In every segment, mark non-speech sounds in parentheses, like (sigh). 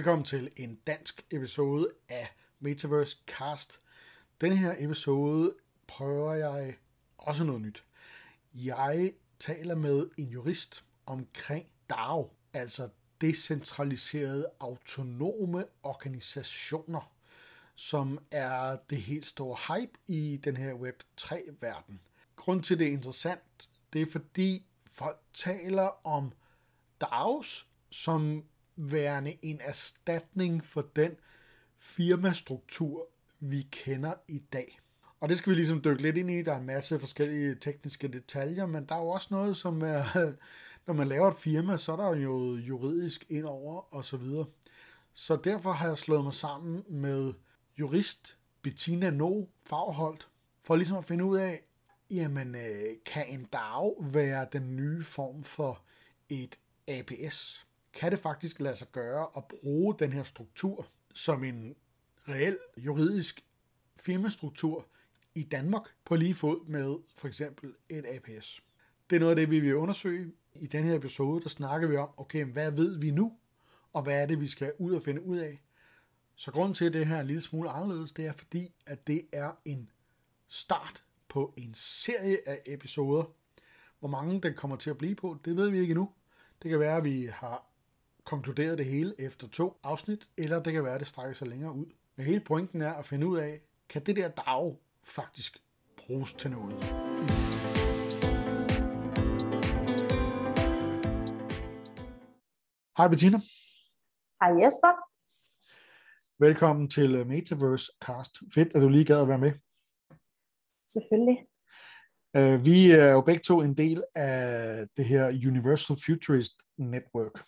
Velkommen til en dansk episode af Metaverse Cast. Den her episode prøver jeg også noget nyt. Jeg taler med en jurist omkring DAO, altså decentraliserede autonome organisationer, som er det helt store hype i den her Web3-verden. Grund til det er interessant, det er fordi folk taler om DAOs som værende en erstatning for den firmastruktur, vi kender i dag. Og det skal vi ligesom dykke lidt ind i. Der er en masse forskellige tekniske detaljer, men der er jo også noget, som er, (laughs) når man laver et firma, så er der jo juridisk indover og så videre. Så derfor har jeg slået mig sammen med jurist Bettina No Fagholdt, for ligesom at finde ud af, jamen, øh, kan en DAO være den nye form for et APS? Kan det faktisk lade sig gøre at bruge den her struktur som en reel juridisk firmastruktur i Danmark på lige fod med for eksempel et APS? Det er noget af det, vi vil undersøge. I den her episode, der snakker vi om, okay, hvad ved vi nu, og hvad er det, vi skal ud og finde ud af. Så grunden til, at det her er en lille smule anderledes, det er fordi, at det er en start på en serie af episoder. Hvor mange den kommer til at blive på, det ved vi ikke endnu. Det kan være, at vi har konkluderet det hele efter to afsnit, eller det kan være, at det strækker sig længere ud. Men hele pointen er at finde ud af, kan det der dag faktisk bruges til noget? Hej Bettina. Hej Jesper. Velkommen til Metaverse Cast. Fedt, at du lige gad at være med. Selvfølgelig. Uh, vi er jo begge to en del af det her Universal Futurist Network,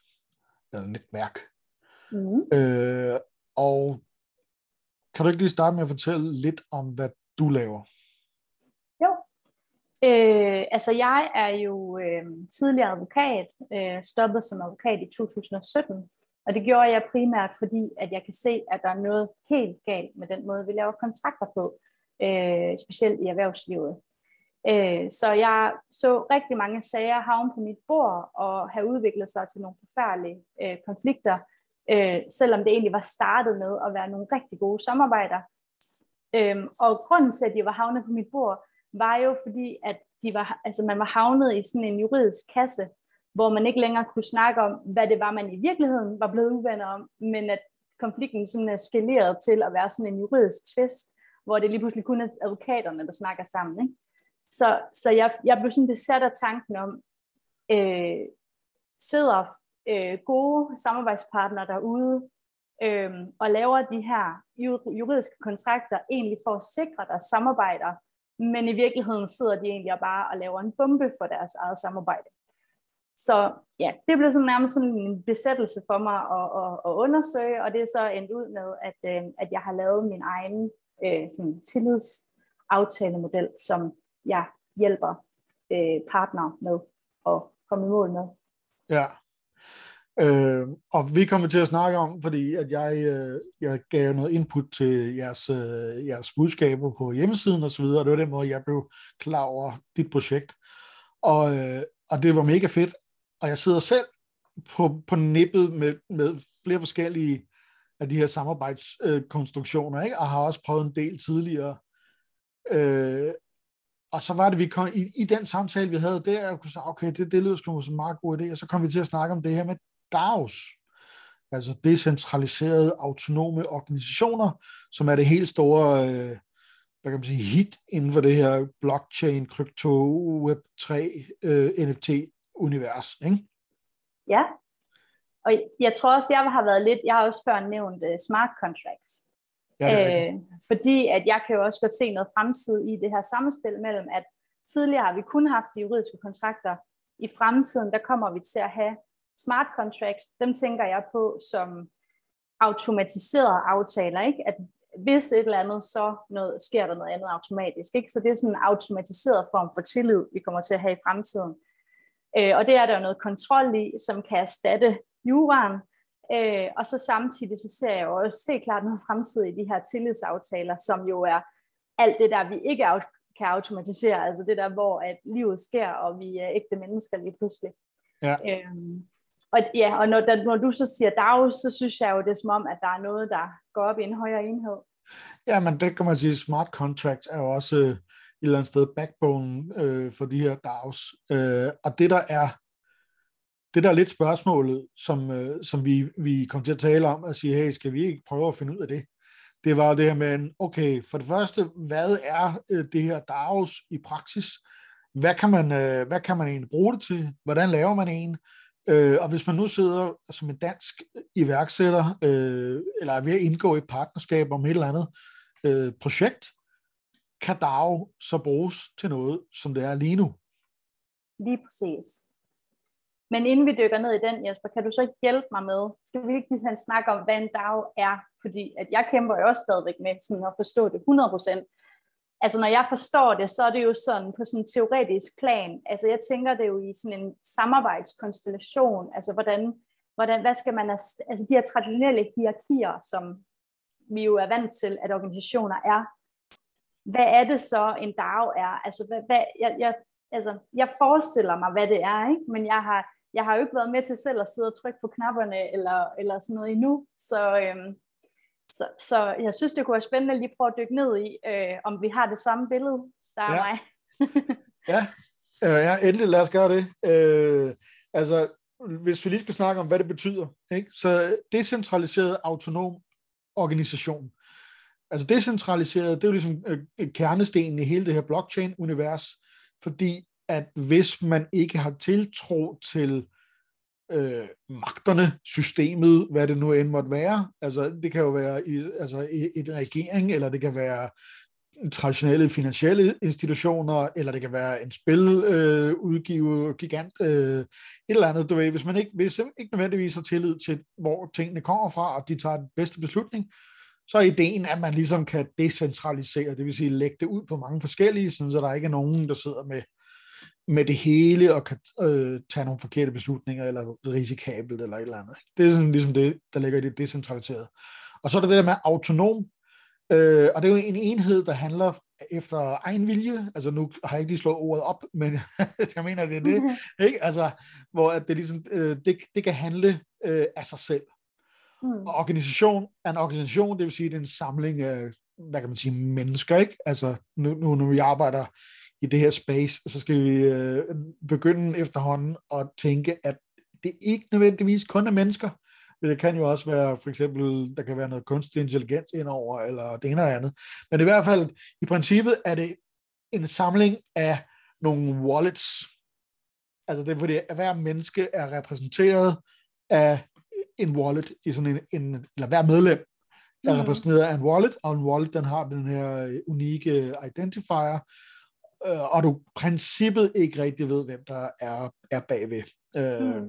eller netværk. Mm. Uh, og kan du ikke lige starte med at fortælle lidt om, hvad du laver? Jo. Øh, altså jeg er jo øh, tidligere advokat, øh, stoppet som advokat i 2017, og det gjorde jeg primært fordi, at jeg kan se, at der er noget helt galt med den måde, vi laver kontrakter på, øh, specielt i erhvervslivet. Øh, så jeg så rigtig mange sager havne på mit bord og have udviklet sig til nogle forfærdelige øh, konflikter, øh, selvom det egentlig var startet med at være nogle rigtig gode samarbejder. Øh, og grunden til, at de var havnet på mit bord, var jo fordi, at de var, altså man var havnet i sådan en juridisk kasse, hvor man ikke længere kunne snakke om, hvad det var, man i virkeligheden var blevet uvenner om, men at konflikten sådan er skaleret til at være sådan en juridisk tvist, hvor det lige pludselig kun er advokaterne, der snakker sammen. Ikke? Så, så jeg, jeg blev sådan besat af tanken om, øh, sidder øh, gode samarbejdspartnere derude øh, og laver de her juridiske kontrakter egentlig for at sikre deres samarbejder, men i virkeligheden sidder de egentlig bare og laver en bombe for deres eget samarbejde. Så ja, det blev sådan nærmest sådan en besættelse for mig at, at, at undersøge, og det er så endt ud med, at, øh, at jeg har lavet min egen øh, sådan tillidsaftalenomodel, som jeg hjælper øh, partner med at komme i mål med. Ja. Øh, og vi kommer til at snakke om, fordi at jeg, øh, jeg gav noget input til jeres, øh, jeres budskaber på hjemmesiden osv., og det var den måde, jeg blev klar over dit projekt. Og, øh, og det var mega fedt. Og jeg sidder selv på, på nippet med, med flere forskellige af de her samarbejdskonstruktioner, ikke? og har også prøvet en del tidligere. Øh, og så var det, vi kom, i, i den samtale, vi havde der, og kunne sige, okay, det, det lyder som en meget god idé, og så kom vi til at snakke om det her med DAOs, altså decentraliserede autonome organisationer, som er det helt store, øh, hvad kan man sige, hit inden for det her blockchain, krypto, web3, øh, NFT-univers, ikke? Ja, og jeg tror også, jeg har været lidt, jeg har også før nævnt uh, smart contracts, Ja, det er øh, fordi at jeg kan jo også godt se noget fremtid i det her samspil mellem, at tidligere har vi kun haft de juridiske kontrakter. I fremtiden, der kommer vi til at have smart contracts. Dem tænker jeg på som automatiserede aftaler, ikke? At hvis et eller andet, så noget, sker der noget andet automatisk. Ikke? Så det er sådan en automatiseret form for tillid, vi kommer til at have i fremtiden. Øh, og det er der jo noget kontrol i, som kan erstatte juraen, Øh, og så samtidig så ser jeg jo også helt klart noget fremtid i de her tillidsaftaler, som jo er alt det der, vi ikke kan automatisere, altså det der, hvor at livet sker, og vi er ægte mennesker lige pludselig. Ja. Øhm, og, ja, og når, der, når du så siger DAO, så synes jeg jo, det er som om, at der er noget, der går op i en højere enhed. Ja, men det kan man sige, smart contracts er jo også øh, et eller andet sted backbone øh, for de her DAOs. Øh, og det der er det der er lidt spørgsmålet, som, øh, som vi, vi kom til at tale om, at sige, hey, skal vi ikke prøve at finde ud af det? Det var det her med, okay, for det første, hvad er øh, det her DAOs i praksis? Hvad kan, man, øh, hvad kan man egentlig bruge det til? Hvordan laver man en? Øh, og hvis man nu sidder som en dansk iværksætter, øh, eller er ved at indgå i et partnerskab om et eller andet øh, projekt, kan DAO så bruges til noget, som det er lige nu? Lige præcis. Men inden vi dykker ned i den, Jesper, kan du så ikke hjælpe mig med, skal vi ikke lige snakke om, hvad en DAO er? Fordi at jeg kæmper jo også stadigvæk med sådan at forstå det 100%. Altså når jeg forstår det, så er det jo sådan på sådan en teoretisk plan. Altså jeg tænker det jo i sådan en samarbejdskonstellation. Altså hvordan, hvordan hvad skal man, altså de her traditionelle hierarkier, som vi jo er vant til, at organisationer er. Hvad er det så en DAO er? Altså, hvad, hvad, jeg, jeg, altså, jeg forestiller mig, hvad det er, ikke? men jeg har, jeg har jo ikke været med til selv at sidde og trykke på knapperne eller, eller sådan noget endnu, så, øhm, så, så jeg synes, det kunne være spændende at lige prøve at dykke ned i, øh, om vi har det samme billede, der er ja. mig. (laughs) ja. Øh, ja, endelig lad os gøre det. Øh, altså, hvis vi lige skal snakke om, hvad det betyder, ikke? så decentraliseret autonom organisation. Altså decentraliseret, det er jo ligesom øh, kernestenen i hele det her blockchain-univers, fordi at hvis man ikke har tiltro til øh, magterne, systemet, hvad det nu end måtte være, altså det kan jo være i, altså, i, en regering, eller det kan være traditionelle finansielle institutioner, eller det kan være en spiludgiver, øh, gigant, øh, et eller andet, du ved, hvis man ikke, hvis ikke nødvendigvis har tillid til, hvor tingene kommer fra, og de tager den bedste beslutning, så er ideen, at man ligesom kan decentralisere, det vil sige lægge det ud på mange forskellige, sådan så der ikke er nogen, der sidder med, med det hele og kan øh, tage nogle forkerte beslutninger, eller risikabelt, eller et eller andet. Det er sådan ligesom det, der ligger i det decentraliserede. Og så er der det der med autonom, øh, og det er jo en enhed, der handler efter egen vilje, altså nu har jeg ikke lige slået ordet op, men (laughs) jeg mener, det er det, mm-hmm. ikke? Altså, hvor at det, ligesom, øh, det, det kan handle øh, af sig selv. Mm. Og organisation er en organisation, det vil sige, det er en samling af, hvad kan man sige, mennesker, ikke? Altså, nu, nu når vi arbejder i det her space, så skal vi øh, begynde efterhånden at tænke, at det ikke nødvendigvis kun er mennesker, men det kan jo også være, for eksempel, der kan være noget kunstig intelligens indover, eller det ene eller andet. Men i hvert fald, i princippet er det en samling af nogle wallets. Altså det er fordi, at hver menneske er repræsenteret af en wallet i sådan en, en eller hver medlem er mm. repræsenteret af en wallet, og en wallet den har den her unikke identifier, øh, og du princippet ikke rigtig ved, hvem der er, er bagved. Øh, mm.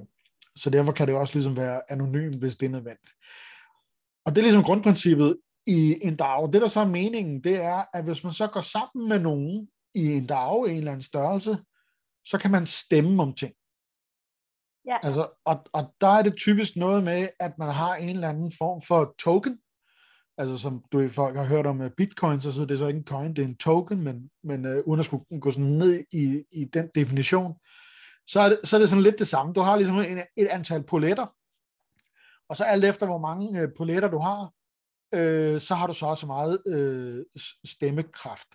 Så derfor kan det også ligesom være anonym, hvis det er nødvendigt. Og det er ligesom grundprincippet i en DAO. Det, der så er meningen, det er, at hvis man så går sammen med nogen i en DAO i en eller anden størrelse, så kan man stemme om ting. Ja. Altså, og, og der er det typisk noget med, at man har en eller anden form for token, altså som du folk har hørt om uh, bitcoin, så det er så ikke en coin, det er en token, men, men uh, uden at skulle gå sådan ned i, i den definition, så er, det, så er det sådan lidt det samme. Du har ligesom en, et antal poletter, og så alt efter, hvor mange uh, poletter du har, uh, så har du så også meget uh, stemmekraft.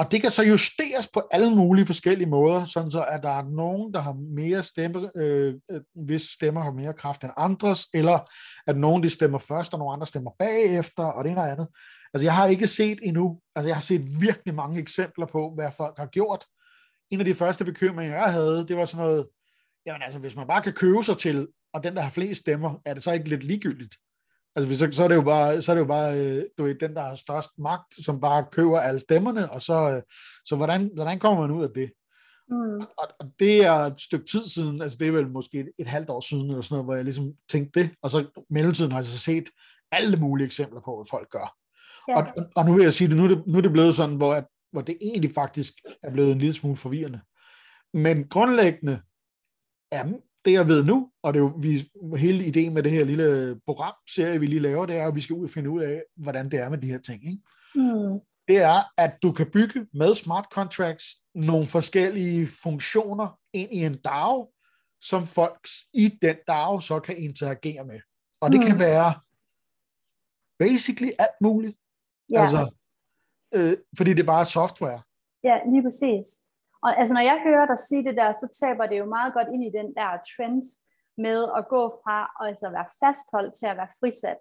Og det kan så justeres på alle mulige forskellige måder, sådan så at der er nogen, der har mere stemme, øh, øh, hvis stemmer har mere kraft end andres, eller at nogen de stemmer først, og nogle andre stemmer bagefter, og det ene og andet. Altså jeg har ikke set endnu, altså jeg har set virkelig mange eksempler på, hvad folk har gjort. En af de første bekymringer, jeg havde, det var sådan noget, jamen altså hvis man bare kan købe sig til, og den, der har flest stemmer, er det så ikke lidt ligegyldigt? Altså, så, så er det jo bare, så er det jo bare øh, du ved, den, der har størst magt, som bare køber alle stemmerne, og så, øh, så hvordan, hvordan kommer man ud af det? Mm. Og, og det er et stykke tid siden, altså det er vel måske et, et halvt år siden, eller sådan noget, hvor jeg ligesom tænkte det, og så mellemtiden har jeg så set alle mulige eksempler på, hvad folk gør. Ja. Og, og nu vil jeg sige det, nu er det, nu er det blevet sådan, hvor, at, hvor det egentlig faktisk er blevet en lille smule forvirrende. Men grundlæggende er det jeg ved nu, og det er jo vi, hele ideen med det her lille program, serie vi lige laver, det er, at vi skal ud og finde ud af, hvordan det er med de her ting. Ikke? Mm. Det er, at du kan bygge med smart contracts nogle forskellige funktioner ind i en DAO, som folk i den DAO så kan interagere med. Og det mm. kan være basically alt muligt. Ja. Altså, øh, fordi det er bare software. Ja, lige præcis. Og altså, når jeg hører dig sige det der, så taber det jo meget godt ind i den der trend med at gå fra at altså være fastholdt til at være frisat.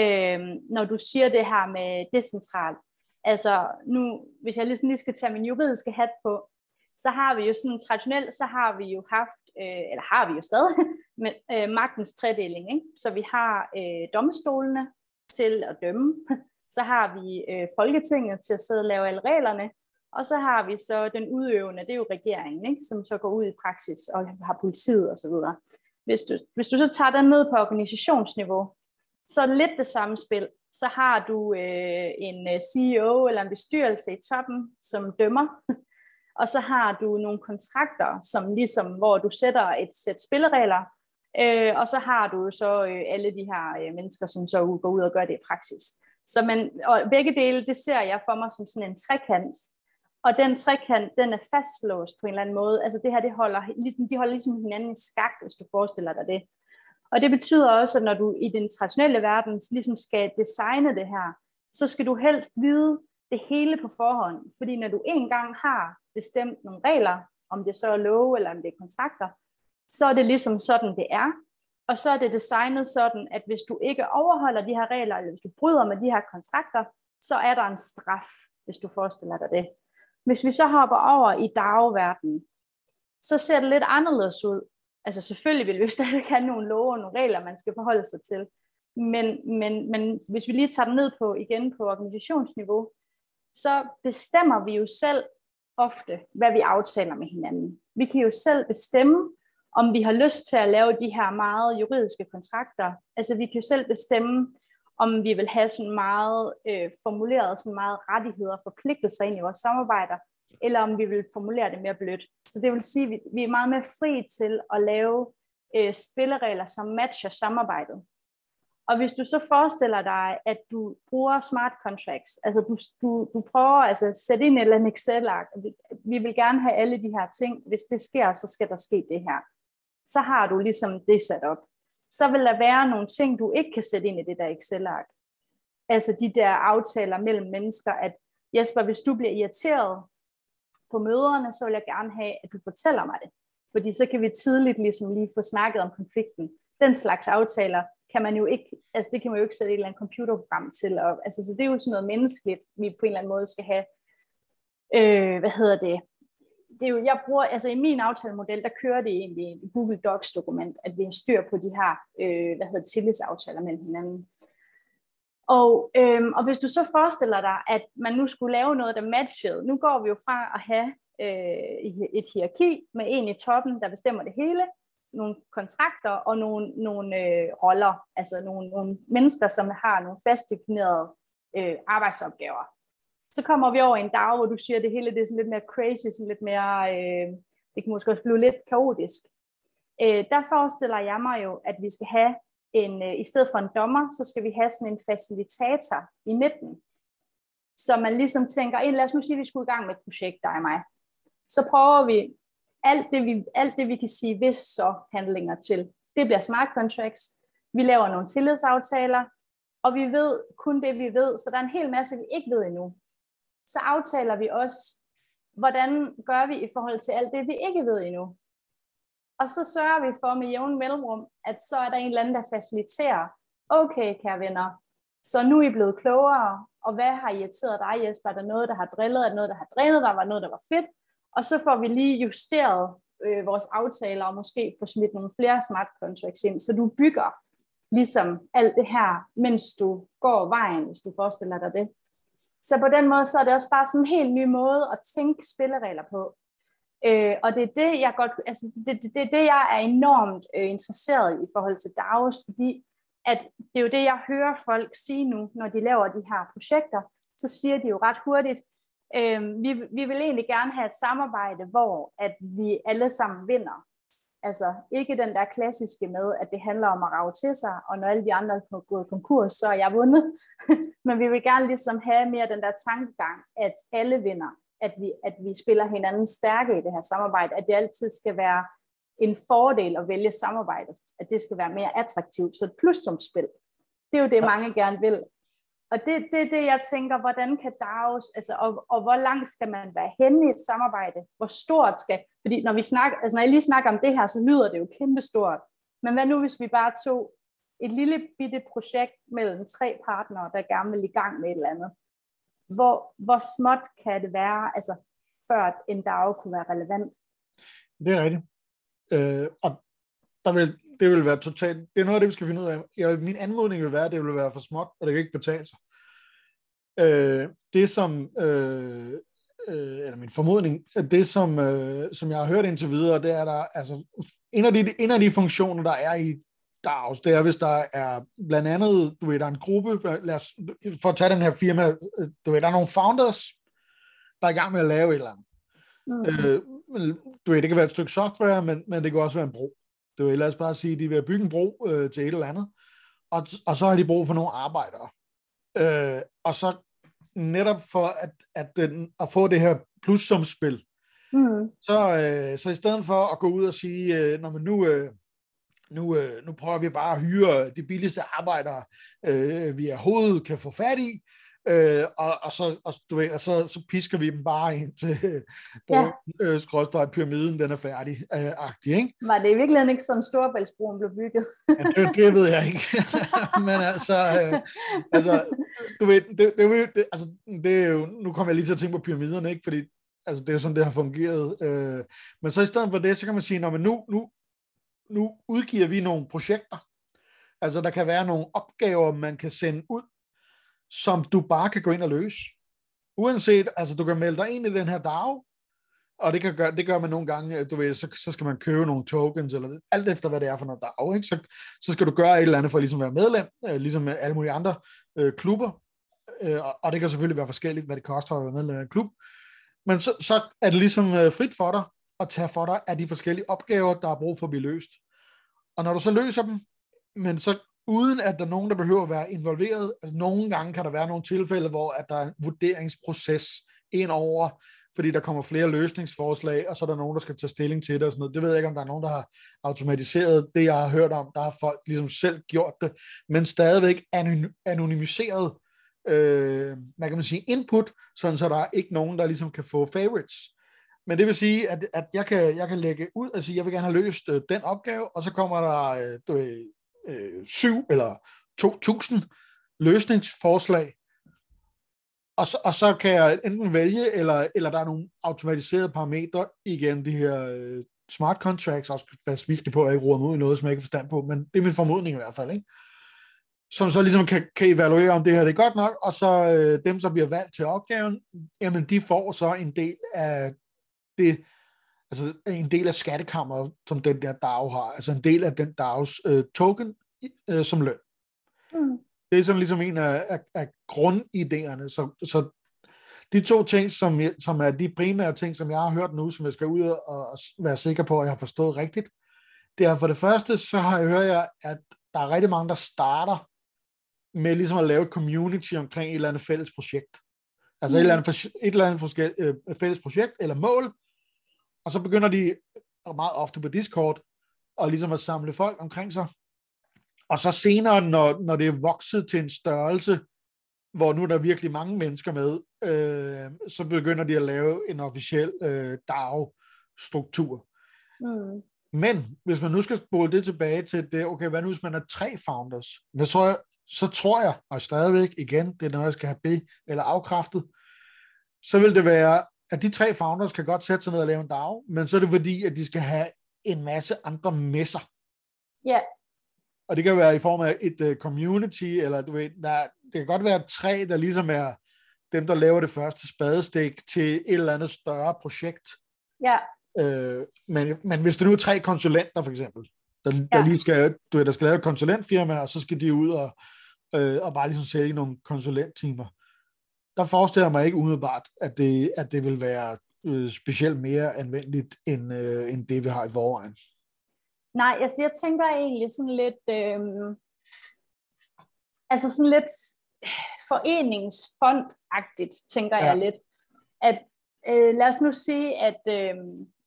Øhm, når du siger det her med decentralt. Altså nu, hvis jeg ligesom lige skal tage min juridiske hat på, så har vi jo sådan traditionelt, så har vi jo haft, øh, eller har vi jo stadig, (laughs) med, øh, magtens tredeling. Ikke? Så vi har øh, domstolene til at dømme, (laughs) så har vi øh, Folketinget til at sidde og lave alle reglerne, og så har vi så den udøvende, det er jo regeringen, ikke? som så går ud i praksis og har politiet osv. Hvis du, hvis du så tager den ned på organisationsniveau, så er det lidt det samme spil. Så har du øh, en øh, CEO eller en bestyrelse i toppen, som dømmer, (laughs) og så har du nogle kontrakter, som ligesom, hvor du sætter et sæt spilleregler, øh, og så har du så øh, alle de her øh, mennesker, som så går ud og gør det i praksis. Så man, og begge dele, det ser jeg for mig som sådan en trekant, og den trekant, den er fastlåst på en eller anden måde. Altså det her, det holder, de holder ligesom hinanden i skak, hvis du forestiller dig det. Og det betyder også, at når du i den traditionelle verden ligesom skal designe det her, så skal du helst vide det hele på forhånd. Fordi når du engang har bestemt nogle regler, om det så er love eller om det er kontrakter, så er det ligesom sådan, det er. Og så er det designet sådan, at hvis du ikke overholder de her regler, eller hvis du bryder med de her kontrakter, så er der en straf, hvis du forestiller dig det. Hvis vi så hopper over i dagverdenen, så ser det lidt anderledes ud. Altså selvfølgelig vil vi (laughs) stadig have nogle love og nogle regler, man skal forholde sig til. Men, men, men hvis vi lige tager den ned på igen på organisationsniveau, så bestemmer vi jo selv ofte, hvad vi aftaler med hinanden. Vi kan jo selv bestemme, om vi har lyst til at lave de her meget juridiske kontrakter. Altså vi kan jo selv bestemme, om vi vil have sådan meget øh, formuleret sådan meget rettigheder og forpligtelser ind i vores samarbejder, eller om vi vil formulere det mere blødt. Så det vil sige, at vi, vi er meget mere fri til at lave øh, spilleregler, som matcher samarbejdet. Og hvis du så forestiller dig, at du bruger smart contracts, altså du, du, du prøver altså at sætte ind et eller andet Excel-ark, vi, vi vil gerne have alle de her ting, hvis det sker, så skal der ske det her. Så har du ligesom det sat op så vil der være nogle ting, du ikke kan sætte ind i det der Excel-ark. Altså de der aftaler mellem mennesker, at Jesper, hvis du bliver irriteret på møderne, så vil jeg gerne have, at du fortæller mig det. Fordi så kan vi tidligt ligesom lige få snakket om konflikten. Den slags aftaler kan man jo ikke, altså det kan man jo ikke sætte et eller andet computerprogram til. Og, altså, så det er jo sådan noget menneskeligt, vi på en eller anden måde skal have, øh, hvad hedder det, det er jo, jeg bruger, altså i min aftalemodel, der kører det egentlig i Google Docs dokument, at vi har styr på de her, øh, hvad hedder tillidsaftaler mellem hinanden. Og, øhm, og hvis du så forestiller dig, at man nu skulle lave noget, der matchede, nu går vi jo fra at have øh, et hierarki med en i toppen, der bestemmer det hele, nogle kontrakter og nogle, nogle øh, roller, altså nogle, nogle mennesker, som har nogle fast definerede øh, arbejdsopgaver så kommer vi over i en dag, hvor du siger, at det hele det er sådan lidt mere crazy, sådan lidt mere, øh, det kan måske også blive lidt kaotisk. Øh, der forestiller jeg mig jo, at vi skal have en, øh, i stedet for en dommer, så skal vi have sådan en facilitator i midten. Så man ligesom tænker, lad os nu sige, at vi skulle i gang med et projekt, dig og mig. Så prøver vi alt det, vi, alt det, vi kan sige, hvis så handlinger til. Det bliver smart contracts. Vi laver nogle tillidsaftaler, og vi ved kun det, vi ved. Så der er en hel masse, vi ikke ved endnu så aftaler vi også, hvordan gør vi i forhold til alt det, vi ikke ved endnu. Og så sørger vi for med jævn mellemrum, at så er der en eller anden, der faciliterer, okay, kære venner, så nu er I blevet klogere, og hvad har irriteret dig, Jesper? Er der noget, der har drillet? Er der noget, der har drænet? Der var noget, der var fedt? Og så får vi lige justeret øh, vores aftaler, og måske få smidt nogle flere smart contracts ind, så du bygger ligesom alt det her, mens du går vejen, hvis du forestiller dig det. Så på den måde, så er det også bare sådan en helt ny måde at tænke spilleregler på. Øh, og det er det, jeg godt, altså det, det, det, det jeg er enormt øh, interesseret i i forhold til DAOs, fordi at det er jo det, jeg hører folk sige nu, når de laver de her projekter, så siger de jo ret hurtigt, øh, vi, vi vil egentlig gerne have et samarbejde, hvor at vi alle sammen vinder. Altså ikke den der klassiske med, at det handler om at rave til sig, og når alle de andre er gået konkurs, så er jeg vundet. (laughs) Men vi vil gerne ligesom have mere den der tankegang, at alle vinder, at vi, at vi spiller hinanden stærke i det her samarbejde, at det altid skal være en fordel at vælge samarbejdet, at det skal være mere attraktivt, så et plus som spil. Det er jo det, mange gerne vil. Og det er det, det, jeg tænker, hvordan kan DAOs, altså, og, og hvor langt skal man være henne i et samarbejde? Hvor stort skal, fordi når, vi snakker, altså når jeg lige snakker om det her, så lyder det jo kæmpestort. Men hvad nu, hvis vi bare tog et lille bitte projekt mellem tre partnere, der gerne vil i gang med et eller andet? Hvor, hvor småt kan det være, altså, før en DAO kunne være relevant? Det er rigtigt. Øh, og der vil, det vil være totalt, det er noget af det, vi skal finde ud af. Jeg, min anmodning vil være, at det vil være for småt, og det kan ikke betale sig. Øh, det som, øh, øh, eller min formodning, at det som, øh, som jeg har hørt indtil videre, det er der, altså, en af de, en af de funktioner, der er i DAOs, det er, hvis der er blandt andet, du ved, der er en gruppe, lad os, for at tage den her firma, du ved, der er nogle founders, der er i gang med at lave et eller andet. Mm. Øh, du ved, det kan være et stykke software, men, men det kan også være en bro. Ved, lad os bare sige, at de vil bygge en bro øh, til et eller andet, og, og så har de brug for nogle arbejdere. Øh, og så netop for at, at, den, at få det her plussumspil, mm. så, øh, så i stedet for at gå ud og sige, øh, når man nu, øh, nu, øh, nu prøver vi bare at hyre de billigste arbejdere, øh, vi overhovedet kan få fat i, Øh, og, og, så, og, du ved, og så, så pisker vi dem bare ind til (laughs) ja. øh, skrådstræk pyramiden, den er færdig, øh, agtig, ikke? Var det i virkeligheden ikke sådan, Storebæltsbroen blev bygget? ja, det, det ved jeg ikke. (laughs) Men altså, øh, altså du ved, det, det, det, altså, det er jo, nu kommer jeg lige til at tænke på pyramiderne, ikke? Fordi altså, det er jo sådan, det har fungeret. Øh, men så i stedet for det, så kan man sige, når man nu, nu, nu udgiver vi nogle projekter, Altså, der kan være nogle opgaver, man kan sende ud som du bare kan gå ind og løse. Uanset, altså du kan melde dig ind i den her DAO, og det, kan gøre, det gør man nogle gange, du ved, så, så skal man købe nogle tokens, eller alt efter, hvad det er for noget DAO, ikke? Så, så skal du gøre et eller andet for ligesom at ligesom være medlem, øh, ligesom med alle mulige andre øh, klubber, øh, og, og det kan selvfølgelig være forskelligt, hvad det koster at være medlem af en klub, men så, så er det ligesom øh, frit for dig at tage for dig af de forskellige opgaver, der er brug for at blive løst. Og når du så løser dem, men så uden at der er nogen, der behøver at være involveret. Altså, nogle gange kan der være nogle tilfælde, hvor at der er en vurderingsproces ind over, fordi der kommer flere løsningsforslag, og så er der nogen, der skal tage stilling til det og sådan noget. Det ved jeg ikke, om der er nogen, der har automatiseret det, jeg har hørt om. Der har folk ligesom selv gjort det, men stadigvæk anonymiseret øh, hvad kan man sige, input, sådan så der er ikke nogen, der ligesom kan få favorites. Men det vil sige, at, at jeg, kan, jeg kan lægge ud og sige, at jeg vil gerne have løst øh, den opgave, og så kommer der øh, øh, syv eller 2.000 løsningsforslag, og så, og så kan jeg enten vælge, eller, eller der er nogle automatiserede parametre, igen de her øh, smart contracts, også fast vigtigt på, at jeg ikke roder mod i noget, som jeg ikke forstand på, men det er min formodning i hvert fald, ikke? som så ligesom kan, kan evaluere, om det her det er godt nok, og så øh, dem, som bliver valgt til opgaven, jamen de får så en del af det, altså en del af skattekammeret, som den der DAO har, altså en del af den DAOs øh, token øh, som løn. Mm. Det er sådan ligesom en af, af, af grundidéerne. Så, så de to ting, som, som er de primære ting, som jeg har hørt nu, som jeg skal ud og, og være sikker på, at jeg har forstået rigtigt, det er for det første, så har jeg hørt, jeg, at der er rigtig mange, der starter med ligesom at lave et community omkring et eller andet fælles projekt. Altså mm. et eller andet, et eller andet forskel, øh, fælles projekt eller mål, og så begynder de meget ofte på Discord og ligesom at samle folk omkring sig. Og så senere, når, når det er vokset til en størrelse, hvor nu er der virkelig mange mennesker med, øh, så begynder de at lave en officiel øh, DAO-struktur. Mm. Men hvis man nu skal spole det tilbage til det, okay, hvad nu hvis man er tre founders? Hvad så, jeg, så tror jeg, og stadigvæk igen, det er noget, jeg skal have be- eller afkræftet, så vil det være, at de tre founders kan godt sætte sig ned og lave en DAO, men så er det fordi, at de skal have en masse andre med sig. Ja. Yeah. Og det kan være i form af et uh, community, eller du ved, der, det kan godt være tre, der ligesom er dem, der laver det første spadestik til et eller andet større projekt. Ja. Øh, men, men hvis det nu er tre konsulenter, for eksempel, der, ja. der lige skal, du ved, der skal lave et konsulentfirma, og så skal de ud og, øh, og bare ligesom sælge nogle konsulenttimer. Der forestiller jeg mig ikke umiddelbart, at det, at det vil være øh, specielt mere anvendeligt, end, øh, end det, vi har i forvejen. Nej, altså jeg tænker egentlig sådan lidt, øh, altså sådan lidt foreningsfondagtigt, tænker ja. jeg lidt. At øh, lad os nu sige, at, øh,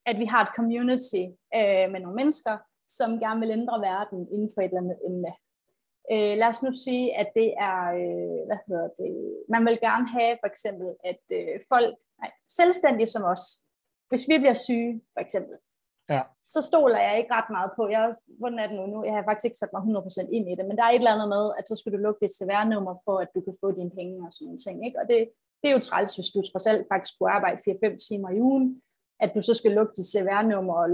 at vi har et community øh, med nogle mennesker, som gerne vil ændre verden inden for et eller andet emne. Øh, lad os nu sige, at det er, øh, hvad hedder det, man vil gerne have for eksempel, at øh, folk, nej, selvstændige som os, hvis vi bliver syge for eksempel, ja. så stoler jeg ikke ret meget på, jeg, hvordan er det nu, nu, jeg har faktisk ikke sat mig 100% ind i det, men der er et eller andet med, at så skal du lukke dit CVR-nummer for, at du kan få dine penge og sådan nogle ting, ikke? og det, det er jo træls, hvis du trods alt faktisk skulle arbejde 4-5 timer i ugen, at du så skal lukke dit CVR-nummer og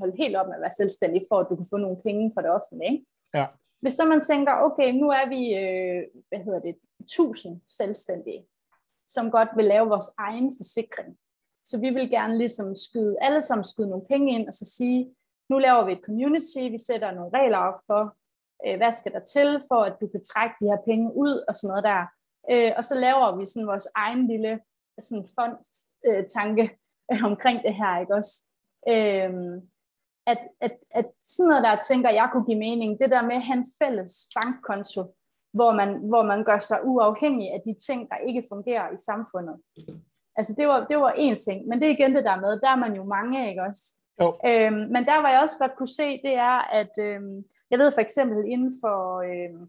holde helt op med at være selvstændig, for at du kan få nogle penge fra det offentlige. Ikke? Ja. Hvis så man tænker, okay, nu er vi, øh, hvad hedder det, 1000 selvstændige, som godt vil lave vores egen forsikring. Så vi vil gerne ligesom skyde, alle sammen skyde nogle penge ind, og så sige, nu laver vi et community, vi sætter nogle regler op for, øh, hvad skal der til, for at du kan trække de her penge ud, og sådan noget der. Øh, og så laver vi sådan vores egen lille sådan fondstanke øh, omkring det her, ikke også? Øh, at, at, at sådan noget der tænker jeg kunne give mening, det der med at have en fælles bankkonto, hvor man, hvor man gør sig uafhængig af de ting, der ikke fungerer i samfundet. Altså det var, det var én ting, men det er igen det der med, der er man jo mange, ikke også? Jo. Øhm, men der var jeg også godt kunne se, det er, at øhm, jeg ved for eksempel inden for, øhm,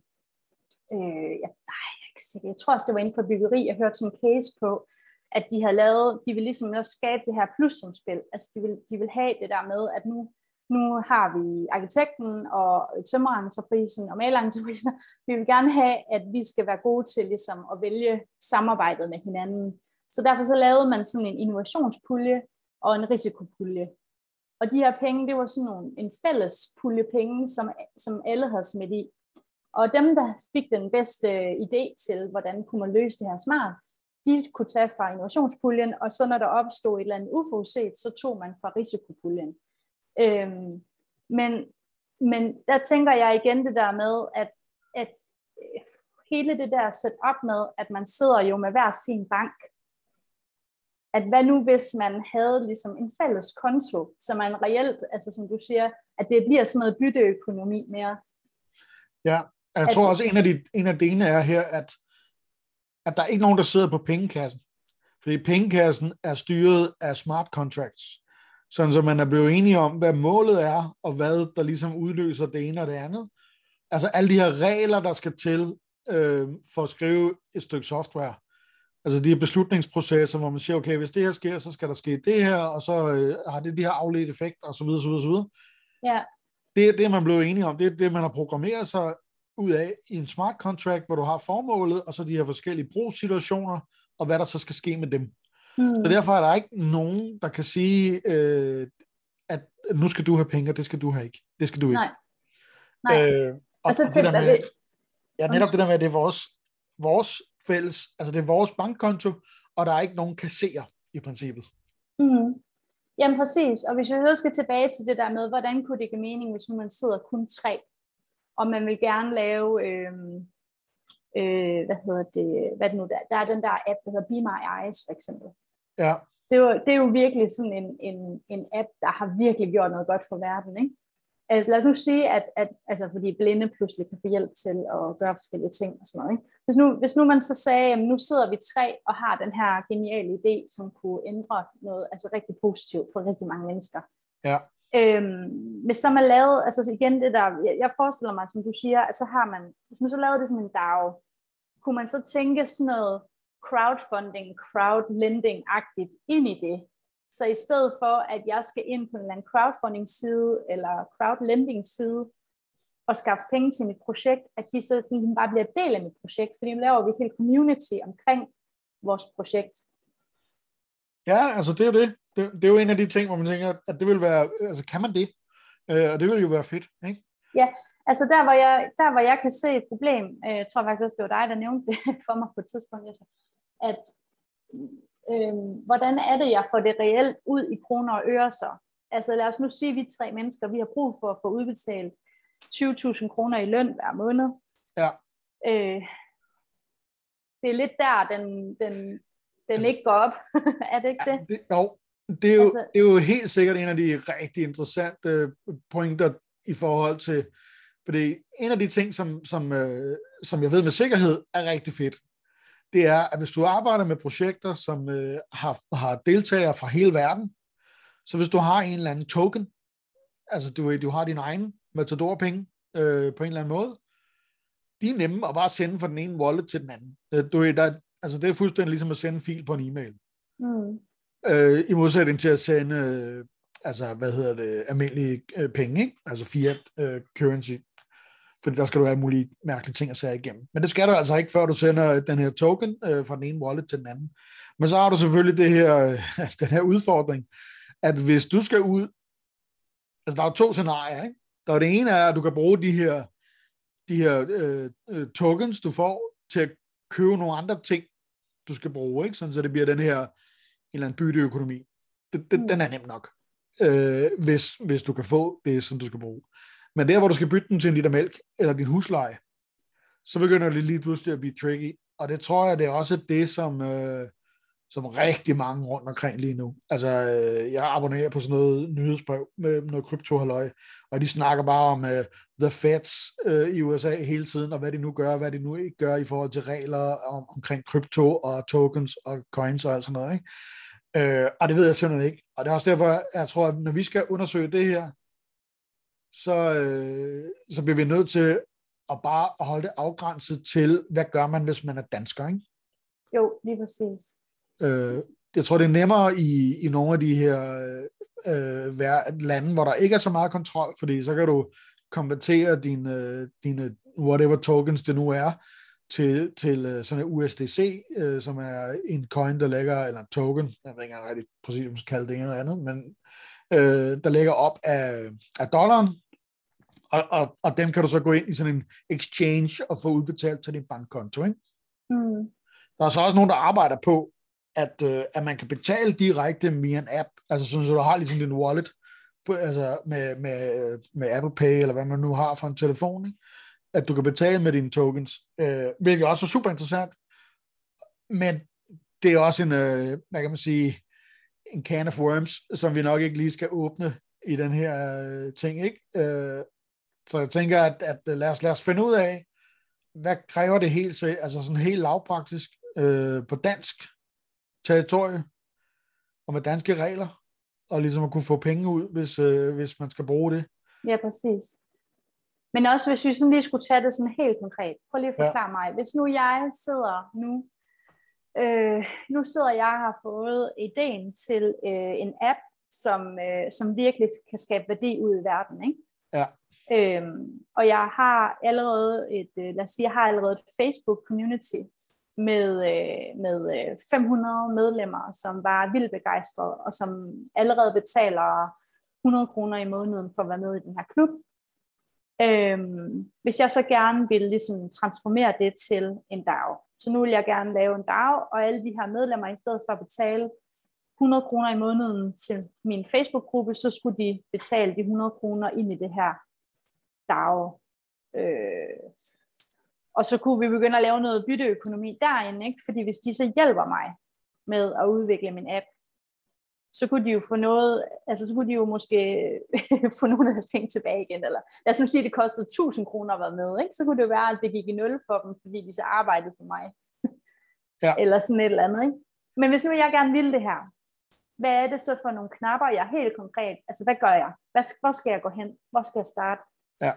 øh, ja, nej, jeg, er ikke sikker, jeg tror også, det var inden for byggeri, jeg hørte sådan en case på, at de har lavet, de vil ligesom også skabe det her plussumspil. Altså de vil, de vil have det der med, at nu nu har vi arkitekten og tømmerentreprisen og malerentreprisen. Vi vil gerne have, at vi skal være gode til ligesom, at vælge samarbejdet med hinanden. Så derfor så lavede man sådan en innovationspulje og en risikopulje. Og de her penge, det var sådan nogle, en fælles pulje penge, som, som alle havde smidt i. Og dem, der fik den bedste øh, idé til, hvordan kunne man løse det her smart, de kunne tage fra innovationspuljen, og så når der opstod et eller andet uforudset, så tog man fra risikopuljen. Øhm, men, men der tænker jeg igen det der med, at, at hele det der sæt op med, at man sidder jo med hver sin bank, at hvad nu hvis man havde ligesom en fælles konto, så man reelt, altså som du siger, at det bliver sådan noget bytteøkonomi mere. Ja, jeg at, tror også, en af, de, en af delene er her, at, at der er ikke nogen, der sidder på pengekassen. Fordi pengekassen er styret af smart contracts. Sådan så man er blevet enige om, hvad målet er, og hvad der ligesom udløser det ene og det andet. Altså alle de her regler, der skal til øh, for at skrive et stykke software. Altså de her beslutningsprocesser, hvor man siger, okay, hvis det her sker, så skal der ske det her, og så øh, har det de her afledte effekter, osv. osv., osv. Ja. Det er det, man blev enige om. Det er det, man har programmeret sig ud af i en smart contract, hvor du har formålet, og så de her forskellige brugssituationer, og hvad der så skal ske med dem. Mm. Så derfor er der ikke nogen, der kan sige, øh, at nu skal du have penge, og det skal du have ikke. Det skal du ikke. Nej. Nej. Øh, og, altså, og det der med, ja, netop det der med, at det er vores, vores fælles, altså det er vores bankkonto, og der er ikke nogen kasserer i princippet. Mm. Jamen præcis, og hvis vi så skal tilbage til det der med, hvordan kunne det give mening, hvis nu man sidder kun tre, og man vil gerne lave, øh, øh, hvad hedder det, hvad det nu der, der er den der app, der hedder Be My Eyes for eksempel. Ja. Det, er jo, det er jo virkelig sådan en, en, en app, der har virkelig gjort noget godt for verden, ikke? Altså lad os nu sige, at, at altså, fordi blinde pludselig kan få hjælp til at gøre forskellige ting og sådan noget. Ikke? Hvis, nu, hvis nu man så sagde, at nu sidder vi tre og har den her geniale idé, som kunne ændre noget altså rigtig positivt for rigtig mange mennesker. Ja. Øhm, hvis så man lavede, altså igen det der, jeg, jeg forestiller mig, som du siger, at så har man, hvis man så lavede det som en DAO, kunne man så tænke sådan noget crowdfunding, crowdlending-agtigt ind i det. Så i stedet for, at jeg skal ind på en eller anden crowdfunding-side eller crowdlending-side og skaffe penge til mit projekt, at de så ligesom bare bliver del af mit projekt, fordi nu laver vi et helt community omkring vores projekt. Ja, altså det er jo det. det. Det er jo en af de ting, hvor man tænker, at det vil være, altså kan man det? Øh, og det vil jo være fedt, ikke? Ja, altså der hvor jeg, der, hvor jeg kan se et problem, øh, jeg tror faktisk også, det var dig, der nævnte det for mig på et tidspunkt, at øh, hvordan er det, jeg får det reelt ud i kroner og øre så? Altså lad os nu sige, at vi tre mennesker, vi har brug for at få udbetalt 20.000 kroner i løn hver måned. Ja. Øh, det er lidt der, den, den, den altså, ikke går op. (laughs) er det ikke ja, det? det? Jo, det er, jo, altså, det er jo helt sikkert en af de rigtig interessante pointer i forhold til, fordi en af de ting, som, som, øh, som jeg ved med sikkerhed er rigtig fedt, det er, at hvis du arbejder med projekter, som øh, har, har deltagere fra hele verden, Så hvis du har en eller anden token, altså du, du har din egen Matador-penge øh, på en eller anden måde, de er nemme at bare sende fra den ene wallet til den anden. Øh, du, der, altså det er fuldstændig ligesom at sende en fil på en e-mail. Mm. Øh, I modsætning til at sende, øh, altså hvad hedder det, almindelige øh, penge, ikke? altså fiat øh, currency. Fordi der skal du have mulige mærkelige ting at sætte igennem. Men det skal du altså ikke, før du sender øh, den her token øh, fra den ene wallet til den anden. Men så har du selvfølgelig det her, øh, (laughs) den her udfordring, at hvis du skal ud, altså der er to scenarier, ikke? Der er det ene er, at du kan bruge de her, de her øh, øh, tokens, du får, til at købe nogle andre ting, du skal bruge, ikke? Sådan, så det bliver den her en eller anden bytteøkonomi. Den, den, den er nem nok, øh, hvis, hvis du kan få det, som du skal bruge. Men der, hvor du skal bytte den til en liter mælk, eller din husleje, så begynder det lige pludselig at blive tricky. Og det tror jeg, det er også det, som, øh, som rigtig mange rundt omkring lige nu. Altså, øh, jeg abonnerer på sådan noget nyhedsbrev med noget kryptohalløj, og de snakker bare om øh, the feds øh, i USA hele tiden, og hvad de nu gør, hvad de nu ikke gør i forhold til regler om, omkring krypto og tokens og coins og alt sådan noget. Ikke? Øh, og det ved jeg simpelthen ikke. Og det er også derfor, jeg tror, at når vi skal undersøge det her, så, uh, så bliver vi nødt til at bare holde det afgrænset til, hvad gør man, hvis man er dansker, ikke? Jo, lige præcis. Øh, jeg tror, det er nemmere i, i nogle af de her øh, lande, hvor der ikke er så meget kontrol, fordi så kan du konvertere dine, øh, dine whatever tokens det nu er, til, til øh, sådan en USDC, øh, som er en coin, der ligger, eller en token, jeg ved ikke engang rigtig præcis, om man skal kalde det en eller andet, men øh, der ligger op af, af dollaren, og, og, og dem kan du så gå ind i sådan en exchange og få udbetalt til din bankkonto. Ikke? Mm. Der er så også nogen, der arbejder på at, øh, at man kan betale direkte via en app, altså sådan, så du har ligesom din wallet, på, altså med, med, med Apple Pay, eller hvad man nu har for en telefon, ikke? at du kan betale med dine tokens, øh, hvilket også er super interessant, men det er også en, øh, hvad kan man sige, en can of worms, som vi nok ikke lige skal åbne i den her øh, ting, ikke? Øh, så jeg tænker, at, at lad, os, lad os finde ud af, hvad kræver det helt, altså sådan helt lavpraktisk øh, på dansk, territorie og med danske regler, og ligesom at kunne få penge ud, hvis, øh, hvis man skal bruge det. Ja, præcis. Men også hvis vi sådan lige skulle tage det sådan helt konkret. Prøv lige at forklare ja. mig. Hvis nu jeg sidder nu, øh, nu sidder jeg og har fået ideen til øh, en app, som, øh, som virkelig kan skabe værdi ud i verden, ikke? Ja. Øhm, og jeg har allerede et, øh, lad os sige, jeg har allerede et Facebook community, med, øh, med 500 øh, medlemmer, som var vildt begejstrede, og som allerede betaler 100 kroner i måneden for at være med i den her klub. Øhm, hvis jeg så gerne vil ligesom transformere det til en dag, så nu vil jeg gerne lave en dag, og alle de her medlemmer, i stedet for at betale 100 kroner i måneden til min Facebook-gruppe, så skulle de betale de 100 kroner ind i det her dag. Øh, og så kunne vi begynde at lave noget bytteøkonomi derinde, ikke? fordi hvis de så hjælper mig med at udvikle min app, så kunne de jo få noget, altså så kunne de jo måske (laughs) få nogle af deres penge tilbage igen, eller lad os nu sige, at det kostede 1000 kroner at være med, ikke? så kunne det jo være, at det gik i nul for dem, fordi de så arbejdede for mig. (laughs) ja. Eller sådan et eller andet. Ikke? Men hvis nu jeg gerne vil det her, hvad er det så for nogle knapper, jeg helt konkret, altså hvad gør jeg? Hvad, hvor skal jeg gå hen? Hvor skal jeg starte? Ja.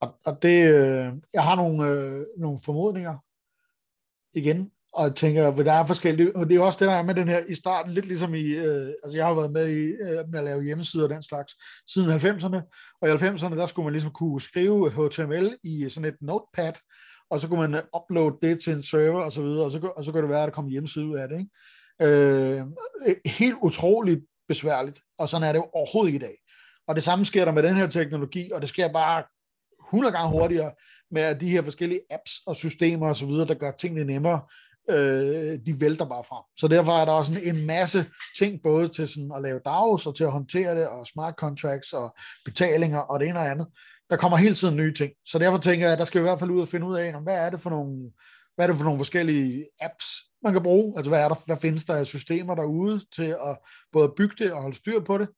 Og, og det, øh, jeg har nogle, øh, nogle formodninger igen, og tænker, for der er forskellige, og det er også det, der er med den her i starten, lidt ligesom i, øh, altså jeg har været med i øh, med at lave hjemmesider og den slags, siden 90'erne, og i 90'erne, der skulle man ligesom kunne skrive HTML i sådan et notepad, og så kunne man øh, uploade det til en server og så videre, og så, og så kunne det være, at der kom hjemmeside ud af det. Ikke? Øh, øh, helt utroligt besværligt, og sådan er det jo overhovedet ikke i dag. Og det samme sker der med den her teknologi, og det sker bare 100 gange hurtigere med de her forskellige apps og systemer osv., der gør tingene nemmere, øh, de vælter bare frem. Så derfor er der også en, en masse ting, både til sådan at lave DAOs og til at håndtere det, og smart contracts og betalinger og det ene og andet. Der kommer hele tiden nye ting. Så derfor tænker jeg, at der skal vi i hvert fald ud og finde ud af, hvad er det for nogle, hvad er det for nogle forskellige apps, man kan bruge? Altså hvad, er der, hvad findes der af systemer derude til at både bygge det og holde styr på det?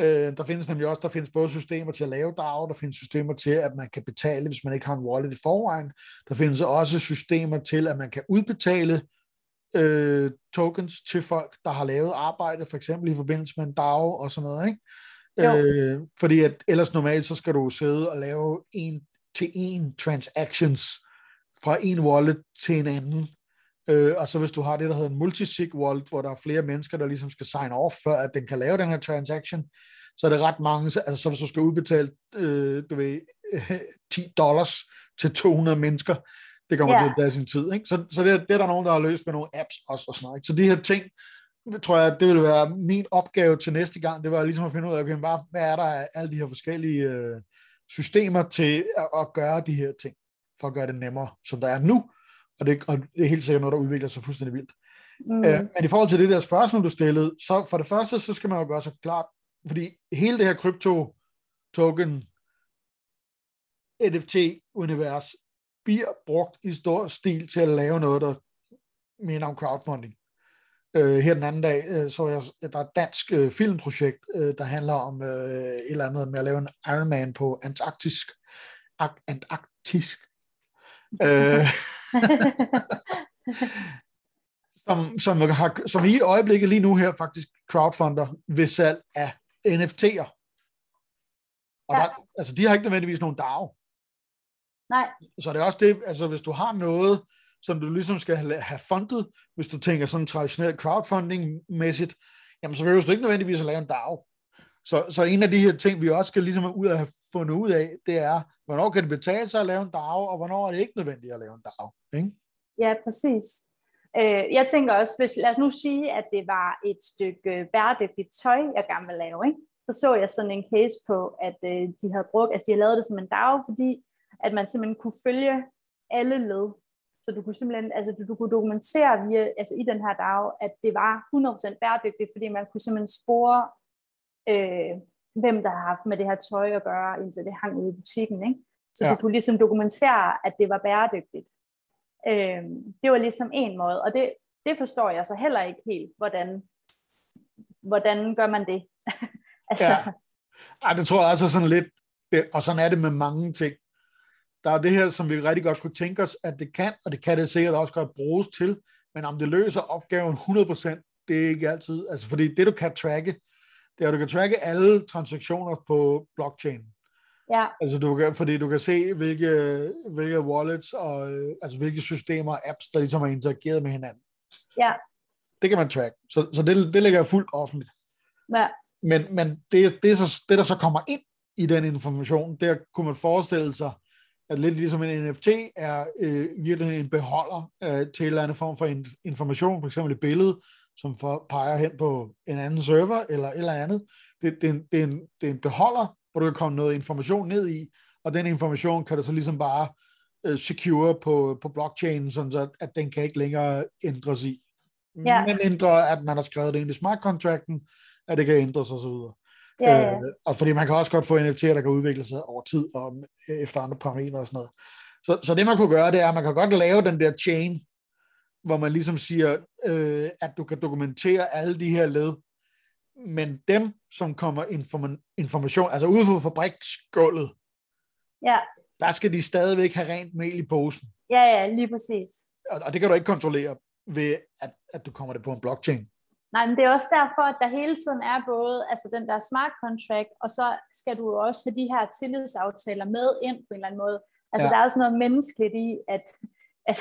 Øh, der findes nemlig også, der findes både systemer til at lave DAO, der findes systemer til, at man kan betale, hvis man ikke har en wallet i forvejen. Der findes også systemer til, at man kan udbetale øh, tokens til folk, der har lavet arbejde, for eksempel i forbindelse med en DAO og sådan noget, ikke? Øh, fordi at ellers normalt, så skal du sidde og lave en til en transactions fra en wallet til en anden. Øh, og så hvis du har det, der hedder en multisig wallet, hvor der er flere mennesker, der ligesom skal sign off, før at den kan lave den her transaction, så er det ret mange, altså så hvis du skal udbetale, øh, du ved, (laughs) 10 dollars til 200 mennesker, det kommer yeah. til at tage sin tid. Ikke? Så, så det, det er der nogen, der har løst med nogle apps også. Og sådan noget, ikke? Så de her ting, tror jeg, det vil være min opgave til næste gang, det var ligesom at finde ud af, okay, hvad, hvad er der af alle de her forskellige øh, systemer til at, at gøre de her ting, for at gøre det nemmere, som der er nu. Og det, og det er helt sikkert noget, der udvikler sig fuldstændig vildt. Mm. Øh, men i forhold til det der spørgsmål, du stillede, så for det første, så skal man jo gøre sig klart, fordi hele det her krypto token NFT-univers bliver brugt i stor stil til at lave noget, der minder om crowdfunding. Øh, her den anden dag øh, så jeg, at der er et dansk øh, filmprojekt, øh, der handler om øh, et eller andet med at lave en Ironman på Antarktisk. Antarktisk. Øh, (laughs) som, som, har, som i et øjeblik lige nu her faktisk crowdfunder ved salg af NFT'er. Og ja. der, altså, de har ikke nødvendigvis nogen DAO. Nej. Så det er også det, altså hvis du har noget, som du ligesom skal have fundet, hvis du tænker sådan traditionelt crowdfunding-mæssigt, jamen så vil du ikke nødvendigvis at lave en DAO. Så, så en af de her ting, vi også skal ligesom ud at have fundet ud af, det er, hvornår kan det betale sig at lave en DAO, og hvornår er det ikke nødvendigt at lave en DAO. Ikke? Ja, præcis. Øh, jeg tænker også, hvis, lad os nu sige, at det var et stykke øh, bæredygtigt tøj, jeg gerne vil lave, ikke? så så jeg sådan en case på, at øh, de havde brugt, altså de havde lavet det som en DAO, fordi at man simpelthen kunne følge alle led. Så du kunne simpelthen, altså du, du kunne dokumentere via, altså i den her DAO, at det var 100% bæredygtigt, fordi man kunne simpelthen spore, øh, hvem der har haft med det her tøj at gøre, indtil det hang ude i butikken. Ikke? Så ja. du kunne ligesom dokumentere, at det var bæredygtigt. Øh, det var ligesom en måde, og det, det forstår jeg så heller ikke helt, hvordan, hvordan gør man det? (laughs) altså, ja. Ej, det tror jeg altså sådan lidt, det, og sådan er det med mange ting der er det her, som vi rigtig godt kunne tænke os, at det kan, og det kan det sikkert også godt bruges til, men om det løser opgaven 100%, det er ikke altid. Altså, fordi det, du kan tracke, det er, at du kan tracke alle transaktioner på blockchain. Ja. Altså, du kan, fordi du kan se, hvilke, hvilke wallets og altså, hvilke systemer og apps, der ligesom har interageret med hinanden. Ja. Det kan man track. Så, så det, det ligger fuldt offentligt. Ja. Men, men det, det, så, det, der så kommer ind i den information, der kunne man forestille sig, at lidt ligesom en NFT er øh, virkelig en beholder øh, til en eller anden form for information, for eksempel et billede, som for, peger hen på en anden server eller et eller andet. Det, det, er en, det, er en, det er en beholder, hvor du kan komme noget information ned i, og den information kan du så ligesom bare øh, secure på, på blockchain, sådan så at den kan ikke længere ændres i. Ja. Men ændre, at man har skrevet det ind i smart contracten, at det kan ændres osv. Ja, ja. Øh, og fordi man kan også godt få NFT'er, der kan udvikle sig over tid og efter andre parametre og sådan noget. Så, så det man kunne gøre, det er, at man kan godt lave den der chain, hvor man ligesom siger, øh, at du kan dokumentere alle de her led, men dem, som kommer inform- information, altså ude for fabriksgulvet, ja. der skal de stadigvæk have rent mel i posen. Ja, ja, lige præcis. Og, og det kan du ikke kontrollere ved, at, at du kommer det på en blockchain. Nej, men det er også derfor, at der hele tiden er både altså den der smart contract, og så skal du også have de her tillidsaftaler med ind på en eller anden måde. Altså ja. der er også noget menneskeligt i, at, at,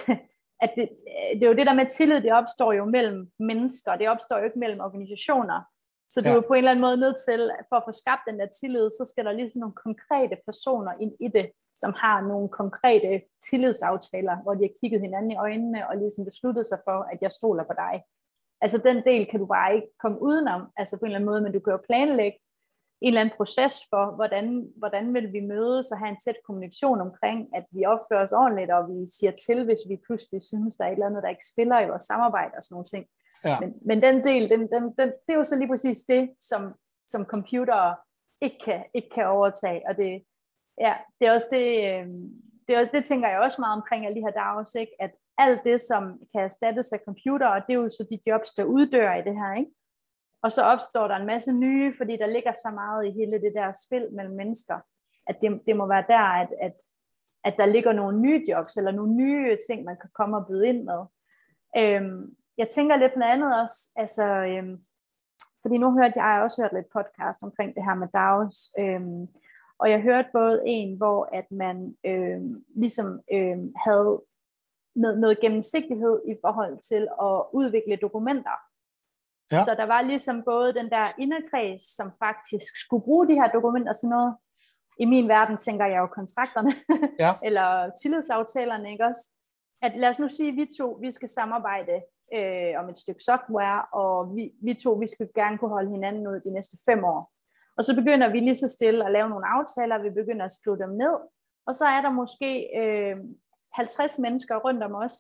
at det, det er jo det der med tillid, det opstår jo mellem mennesker, det opstår jo ikke mellem organisationer. Så du ja. er jo på en eller anden måde nødt til, for at få skabt den der tillid, så skal der ligesom nogle konkrete personer ind i det, som har nogle konkrete tillidsaftaler, hvor de har kigget hinanden i øjnene og ligesom besluttet sig for, at jeg stoler på dig. Altså den del kan du bare ikke komme udenom, altså på en eller anden måde, men du kan jo planlægge en eller anden proces for, hvordan, hvordan vil vi mødes og have en tæt kommunikation omkring, at vi opfører os ordentligt, og vi siger til, hvis vi pludselig synes, der er et eller andet, der ikke spiller i vores samarbejde og sådan nogle ting. Ja. Men, men den del, den, den, den, det er jo så lige præcis det, som, som computere ikke kan, ikke kan overtage, og det, ja, det er også det, øh, det, er også, det tænker jeg også meget omkring alle de her DAOs, ikke? at alt det, som kan erstattes af computer, og det er jo så de jobs, der uddør i det her, ikke? Og så opstår der en masse nye, fordi der ligger så meget i hele det der spil mellem mennesker, at det, det må være der, at, at, at der ligger nogle nye jobs, eller nogle nye ting, man kan komme og byde ind med. Øhm, jeg tænker lidt noget andet også, altså, øhm, fordi nu hørte jeg, jeg har også hørt lidt podcast omkring det her med DAOs, øhm, og jeg hørte både en, hvor at man øhm, ligesom øhm, havde noget, noget gennemsigtighed i forhold til at udvikle dokumenter. Ja. Så der var ligesom både den der inderkreds, som faktisk skulle bruge de her dokumenter til noget. I min verden tænker jeg jo kontrakterne, (laughs) ja. eller tillidsaftalerne, ikke også? At lad os nu sige, at vi to, vi skal samarbejde øh, om et stykke software, og vi, vi to, vi skal gerne kunne holde hinanden ud de næste fem år. Og så begynder vi lige så stille at lave nogle aftaler, vi begynder at skrive dem ned, og så er der måske øh, 50 mennesker rundt om os,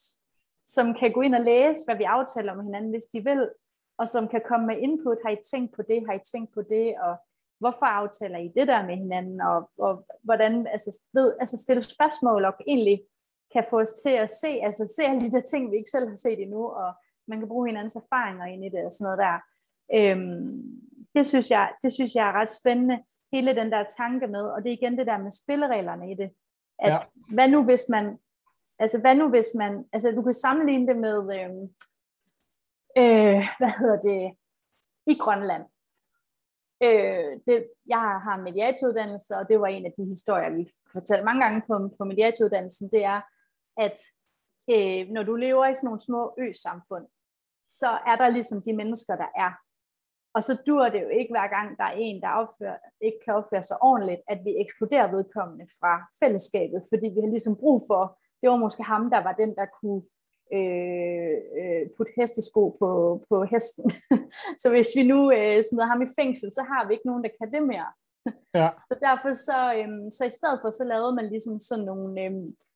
som kan gå ind og læse, hvad vi aftaler med hinanden, hvis de vil, og som kan komme med input, har I tænkt på det, har I tænkt på det, og hvorfor aftaler I det der med hinanden, og, og hvordan, altså, ved, altså stille spørgsmål, og egentlig kan få os til at se, altså se alle de der ting, vi ikke selv har set endnu, og man kan bruge hinandens erfaringer ind i det, og sådan noget der. Øhm, det, synes jeg, det synes jeg er ret spændende, hele den der tanke med, og det er igen det der med spillereglerne i det, at ja. hvad nu hvis man Altså hvad nu hvis man, altså du kan sammenligne det med, øh, øh, hvad hedder det, i Grønland. Øh, det, jeg har mediatoruddannelse, og det var en af de historier, vi fortalte mange gange på, på mediatoruddannelsen, det er, at øh, når du lever i sådan nogle små ø-samfund, så er der ligesom de mennesker, der er. Og så dur det jo ikke hver gang, der er en, der opfører, ikke kan opføre sig ordentligt, at vi ekskluderer vedkommende fra fællesskabet, fordi vi har ligesom brug for det var måske ham, der var den, der kunne øh, øh, putte hestesko på, på hesten. (laughs) så hvis vi nu øh, smider ham i fængsel, så har vi ikke nogen, der kan det mere. Ja. (laughs) Så derfor så, øh, så i stedet for, så lavede man ligesom sådan nogle, øh,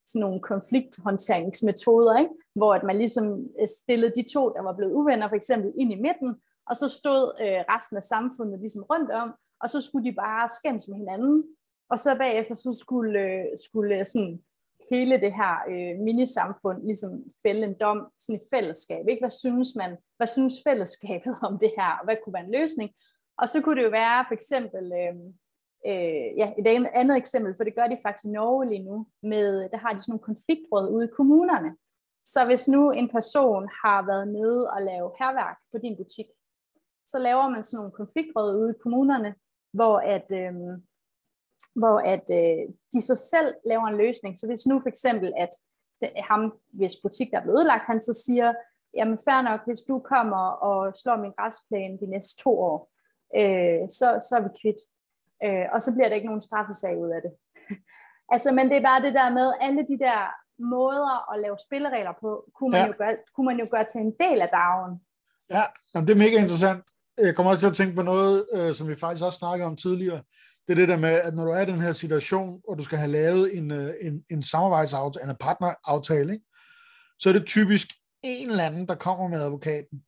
sådan nogle konflikthåndteringsmetoder, ikke? hvor at man ligesom øh, stillede de to, der var blevet uvenner, for eksempel ind i midten, og så stod øh, resten af samfundet ligesom rundt om, og så skulle de bare skændes med hinanden, og så bagefter så skulle, øh, skulle sådan hele det her øh, minisamfund ligesom fælde en dom sådan i fællesskab. Ikke? Hvad synes man, hvad synes fællesskabet om det her, og hvad kunne være en løsning? Og så kunne det jo være for eksempel, øh, øh, ja, et andet eksempel, for det gør de faktisk i Norge lige nu, med, der har de sådan nogle konfliktråd ude i kommunerne. Så hvis nu en person har været nede og lave herværk på din butik, så laver man sådan nogle konfliktråd ude i kommunerne, hvor at, øh, hvor at øh, de så selv laver en løsning. Så hvis nu for eksempel, at det, ham, hvis butik der er blevet ødelagt, han så siger, jamen fair nok, hvis du kommer og slår min græsplæne de næste to år, øh, så, så er vi kvitt. Øh, og så bliver der ikke nogen straffesag ud af det. (laughs) altså, men det er bare det der med, alle de der måder at lave spilleregler på, kunne man, ja. jo, gøre, kunne man jo gøre til en del af dagen. Ja, jamen, det er mega interessant. Jeg kommer også til at tænke på noget, øh, som vi faktisk også snakkede om tidligere, det er det der med, at når du er i den her situation, og du skal have lavet en, øh, en, en samarbejdsaftale, en partneraftale, ikke? så er det typisk en eller anden, der kommer med advokaten.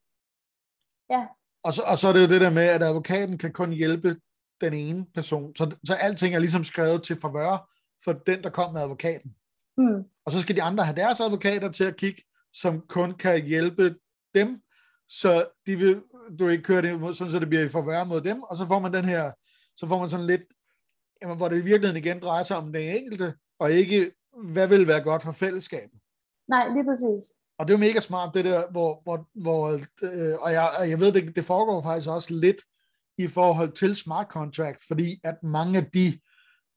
Ja. Og så, og så er det jo det der med, at advokaten kan kun hjælpe den ene person. Så, så alting er ligesom skrevet til favør for den, der kom med advokaten. Mm. Og så skal de andre have deres advokater til at kigge, som kun kan hjælpe dem, så de vil, du ikke kører det, sådan så det bliver i forvær mod dem, og så får man den her så får man sådan lidt, jamen, hvor det i virkeligheden igen drejer sig om den enkelte, og ikke, hvad vil være godt for fællesskabet. Nej, lige præcis. Og det er jo mega smart, det der, hvor, hvor, hvor øh, og jeg, jeg ved, det, det foregår faktisk også lidt i forhold til smart contract, fordi at mange af de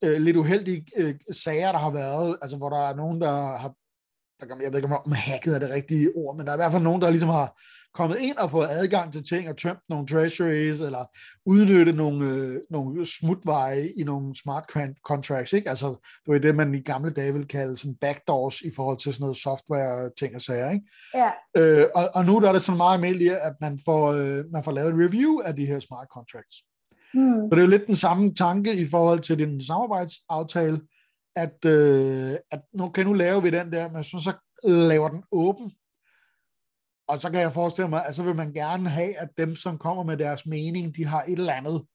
øh, lidt uheldige øh, sager, der har været, altså hvor der er nogen, der har, der, jeg ved ikke om hacket er det rigtige ord, men der er i hvert fald nogen, der ligesom har kommet ind og fået adgang til ting og tømt nogle treasuries, eller udnytte nogle, øh, nogle smutveje i nogle smart contracts. Ikke? Altså, det er det, man i gamle dage ville kalde sådan backdoors i forhold til sådan noget software ting og sager. Ikke? Ja. Øh, og, og nu der er det sådan meget almindeligt, at man får, øh, man får lavet et review af de her smart contracts. Hmm. Så det er jo lidt den samme tanke i forhold til din samarbejdsaftale, at, øh, at nu kan nu lave vi den der, men så, så laver den åben, og så kan jeg forestille mig, at så vil man gerne have, at dem, som kommer med deres mening, de har et eller andet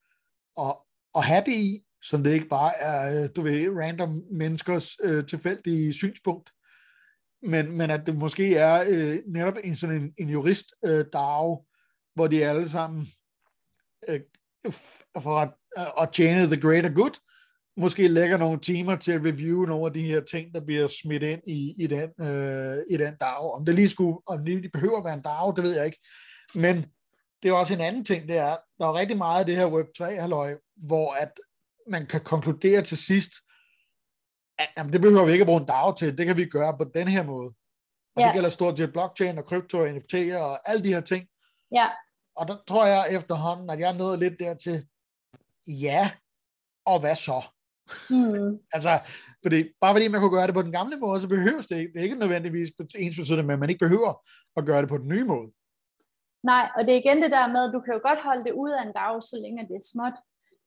at, at have det i, så det ikke bare er, øh, du ved, random menneskers øh, tilfældige synspunkt, men, men at det måske er øh, netop en sådan en, en jurist øh, dag, hvor de alle sammen øh, for at, at tjene the greater good, måske lægger nogle timer til at review nogle af de her ting, der bliver smidt ind i, i, den, øh, i den dag. Om det lige skulle, om det behøver at være en dag, det ved jeg ikke. Men det er også en anden ting, det er, der er rigtig meget af det her Web3 halløj, hvor at man kan konkludere til sidst, at jamen, det behøver vi ikke at bruge en dag til, det kan vi gøre på den her måde. Og ja. det gælder stort set blockchain og krypto og NFT'er og alle de her ting. Ja. Og der tror jeg efterhånden, at jeg er nået lidt dertil, ja, og hvad så? Mm. (laughs) altså, fordi, bare fordi man kunne gøre det på den gamle måde, så behøves det ikke. Det er ikke nødvendigvis ens betydende, men man ikke behøver at gøre det på den nye måde. Nej, og det er igen det der med, at du kan jo godt holde det ud af en dag, så længe det er småt.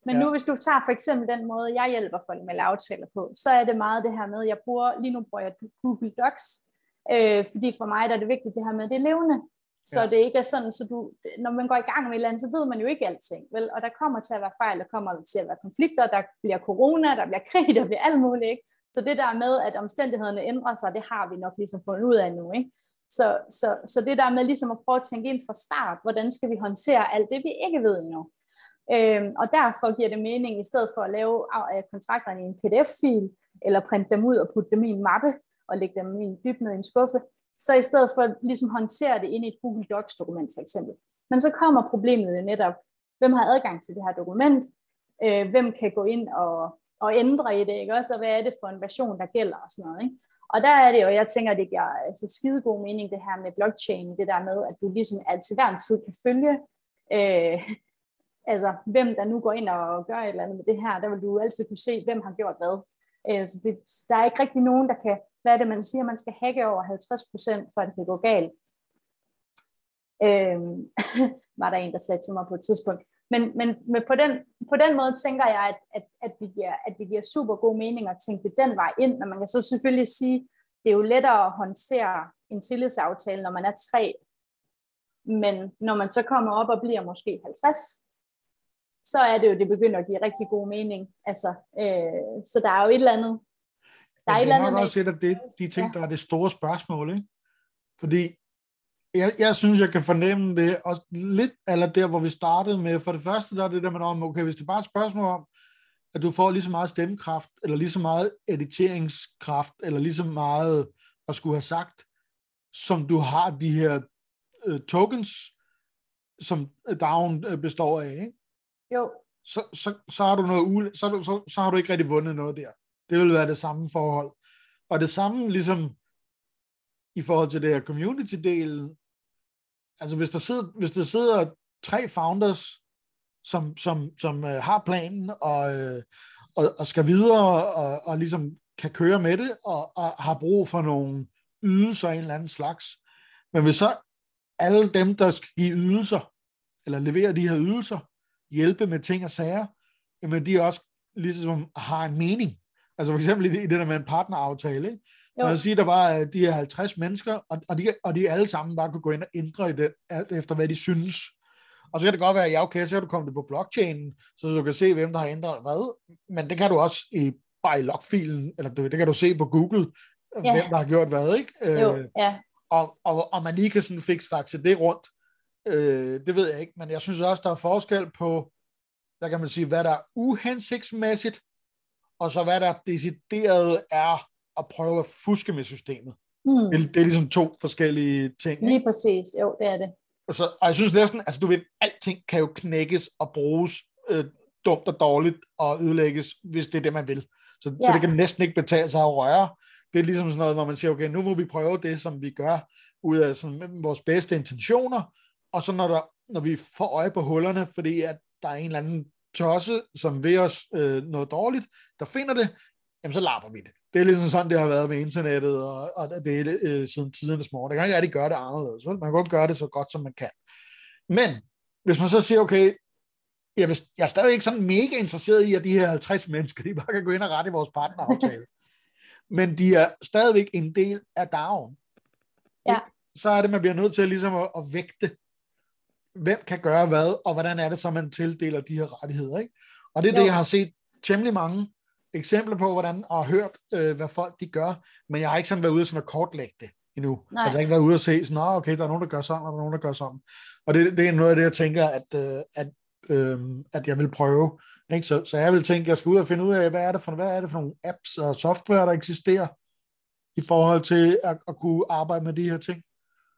Men ja. nu hvis du tager for eksempel den måde, jeg hjælper folk med aftaler på, så er det meget det her med, jeg bruger, lige nu bruger jeg Google Docs, øh, fordi for mig der er det vigtigt det her med, det er levende. Så ja. det ikke er sådan, så du, når man går i gang med et eller andet, så ved man jo ikke alting, vel? Og der kommer til at være fejl, der kommer til at være konflikter, der bliver corona, der bliver krig, der bliver alt muligt, ikke? Så det der med, at omstændighederne ændrer sig, det har vi nok ligesom fundet ud af nu, ikke? Så, så, så det der med ligesom at prøve at tænke ind fra start, hvordan skal vi håndtere alt det, vi ikke ved endnu? Øhm, og derfor giver det mening, i stedet for at lave øh, kontrakterne i en PDF-fil, eller printe dem ud og putte dem i en mappe, og lægge dem i dybt ned i en skuffe, så i stedet for at ligesom håndtere det ind i et Google Docs dokument for eksempel. Men så kommer problemet jo netop, hvem har adgang til det her dokument, øh, hvem kan gå ind og, og ændre i det, ikke også, og hvad er det for en version, der gælder og sådan noget, ikke? Og der er det jo, jeg tænker, det giver altså skide god mening, det her med blockchain, det der med, at du ligesom altid hver en tid kan følge, øh, (laughs) altså hvem der nu går ind og gør et eller andet med det her, der vil du altid kunne se, hvem har gjort hvad. Øh, så det, der er ikke rigtig nogen, der kan hvad er det, man siger, man skal hacke over 50% for at det går galt. Øhm, (laughs) var der en, der sagde til mig på et tidspunkt. Men, men, men på, den, på den måde tænker jeg, at, at, at, det giver, at det giver super god mening at tænke det den vej ind, når man kan så selvfølgelig sige, det er jo lettere at håndtere en tillidsaftale, når man er tre, men når man så kommer op og bliver måske 50, så er det jo, det begynder at give rigtig god mening. Altså, øh, så der er jo et eller andet der er, er et nok også et af det, de ting, der er det store spørgsmål, ikke? Fordi jeg, jeg synes, jeg kan fornemme det også lidt, eller der, hvor vi startede med, for det første, der er det der med, om, okay, hvis det er bare et spørgsmål om, at du får lige så meget stemmekraft, eller lige så meget editeringskraft, eller lige så meget at skulle have sagt, som du har de her uh, tokens, som down øh, består af, ikke? Jo. Så, så, så har du noget så, så, så har du ikke rigtig vundet noget der. Det vil være det samme forhold. Og det samme ligesom i forhold til det her community-delen. Altså hvis der sidder, hvis der sidder tre founders, som, som, som øh, har planen og, øh, og, og skal videre og, og ligesom kan køre med det og, og har brug for nogle ydelser af en eller anden slags. Men hvis så alle dem, der skal give ydelser, eller levere de her ydelser, hjælpe med ting og sager, jamen de også ligesom har en mening. Altså for eksempel i det, i det der med en partneraftale, ikke? Jo. Man siger, der var øh, de her 50 mennesker, og, og, de, og de alle sammen bare kunne gå ind og ændre i det, alt efter hvad de synes. Og så kan det godt være, ja okay, så kan du komme det på blockchainen, så du kan se, hvem der har ændret hvad. Men det kan du også i, bare i logfilen, eller det, det kan du se på Google, ja. hvem der har gjort hvad, ikke? Jo, øh, ja. Og, og, og man lige kan sådan fikse faktisk det rundt. Øh, det ved jeg ikke, men jeg synes også, der er forskel på, hvad kan man sige, hvad der er uhensigtsmæssigt, og så hvad der decideret er at prøve at fuske med systemet. Mm. Det, det er ligesom to forskellige ting. Lige præcis, jo, det er det. Og, så, og jeg synes næsten, altså du ved, alting kan jo knækkes og bruges øh, dumt og dårligt og ødelægges, hvis det er det, man vil. Så, ja. så det kan næsten ikke betale sig at røre. Det er ligesom sådan noget, hvor man siger, okay, nu må vi prøve det, som vi gør, ud af sådan, vores bedste intentioner, og så når, der, når vi får øje på hullerne, fordi at der er en eller anden tosse, som ved os øh, noget dårligt, der finder det, jamen så lapper vi det. Det er ligesom sådan, det har været med internettet, og, og det er øh, siden tidernes morgen. Det kan ikke rigtig gøre det anderledes. Man kan godt gøre det så godt, som man kan. Men hvis man så siger, okay, jeg, vil, jeg er stadig ikke sådan mega interesseret i, at de her 50 mennesker, de bare kan gå ind og rette i vores partneraftale. (laughs) Men de er stadigvæk en del af dagen. Ja. Så er det, man bliver nødt til ligesom at, at vægte hvem kan gøre hvad, og hvordan er det så, man tildeler de her rettigheder. Ikke? Og det er jo. det, jeg har set temmelig mange eksempler på, hvordan, og hørt, øh, hvad folk de gør, men jeg har ikke sådan været ude sådan at kortlægge det endnu. Nej. Altså jeg har ikke været ude og se sådan, okay, der er nogen, der gør sådan, og der er nogen, der gør sådan. Og det, det er noget af det, jeg tænker, at, øh, at øh, at jeg vil prøve. Ikke? Så, så jeg vil tænke, at jeg skal ud og finde ud af, hvad er det for, hvad er det for nogle apps og software, der eksisterer i forhold til at, at kunne arbejde med de her ting.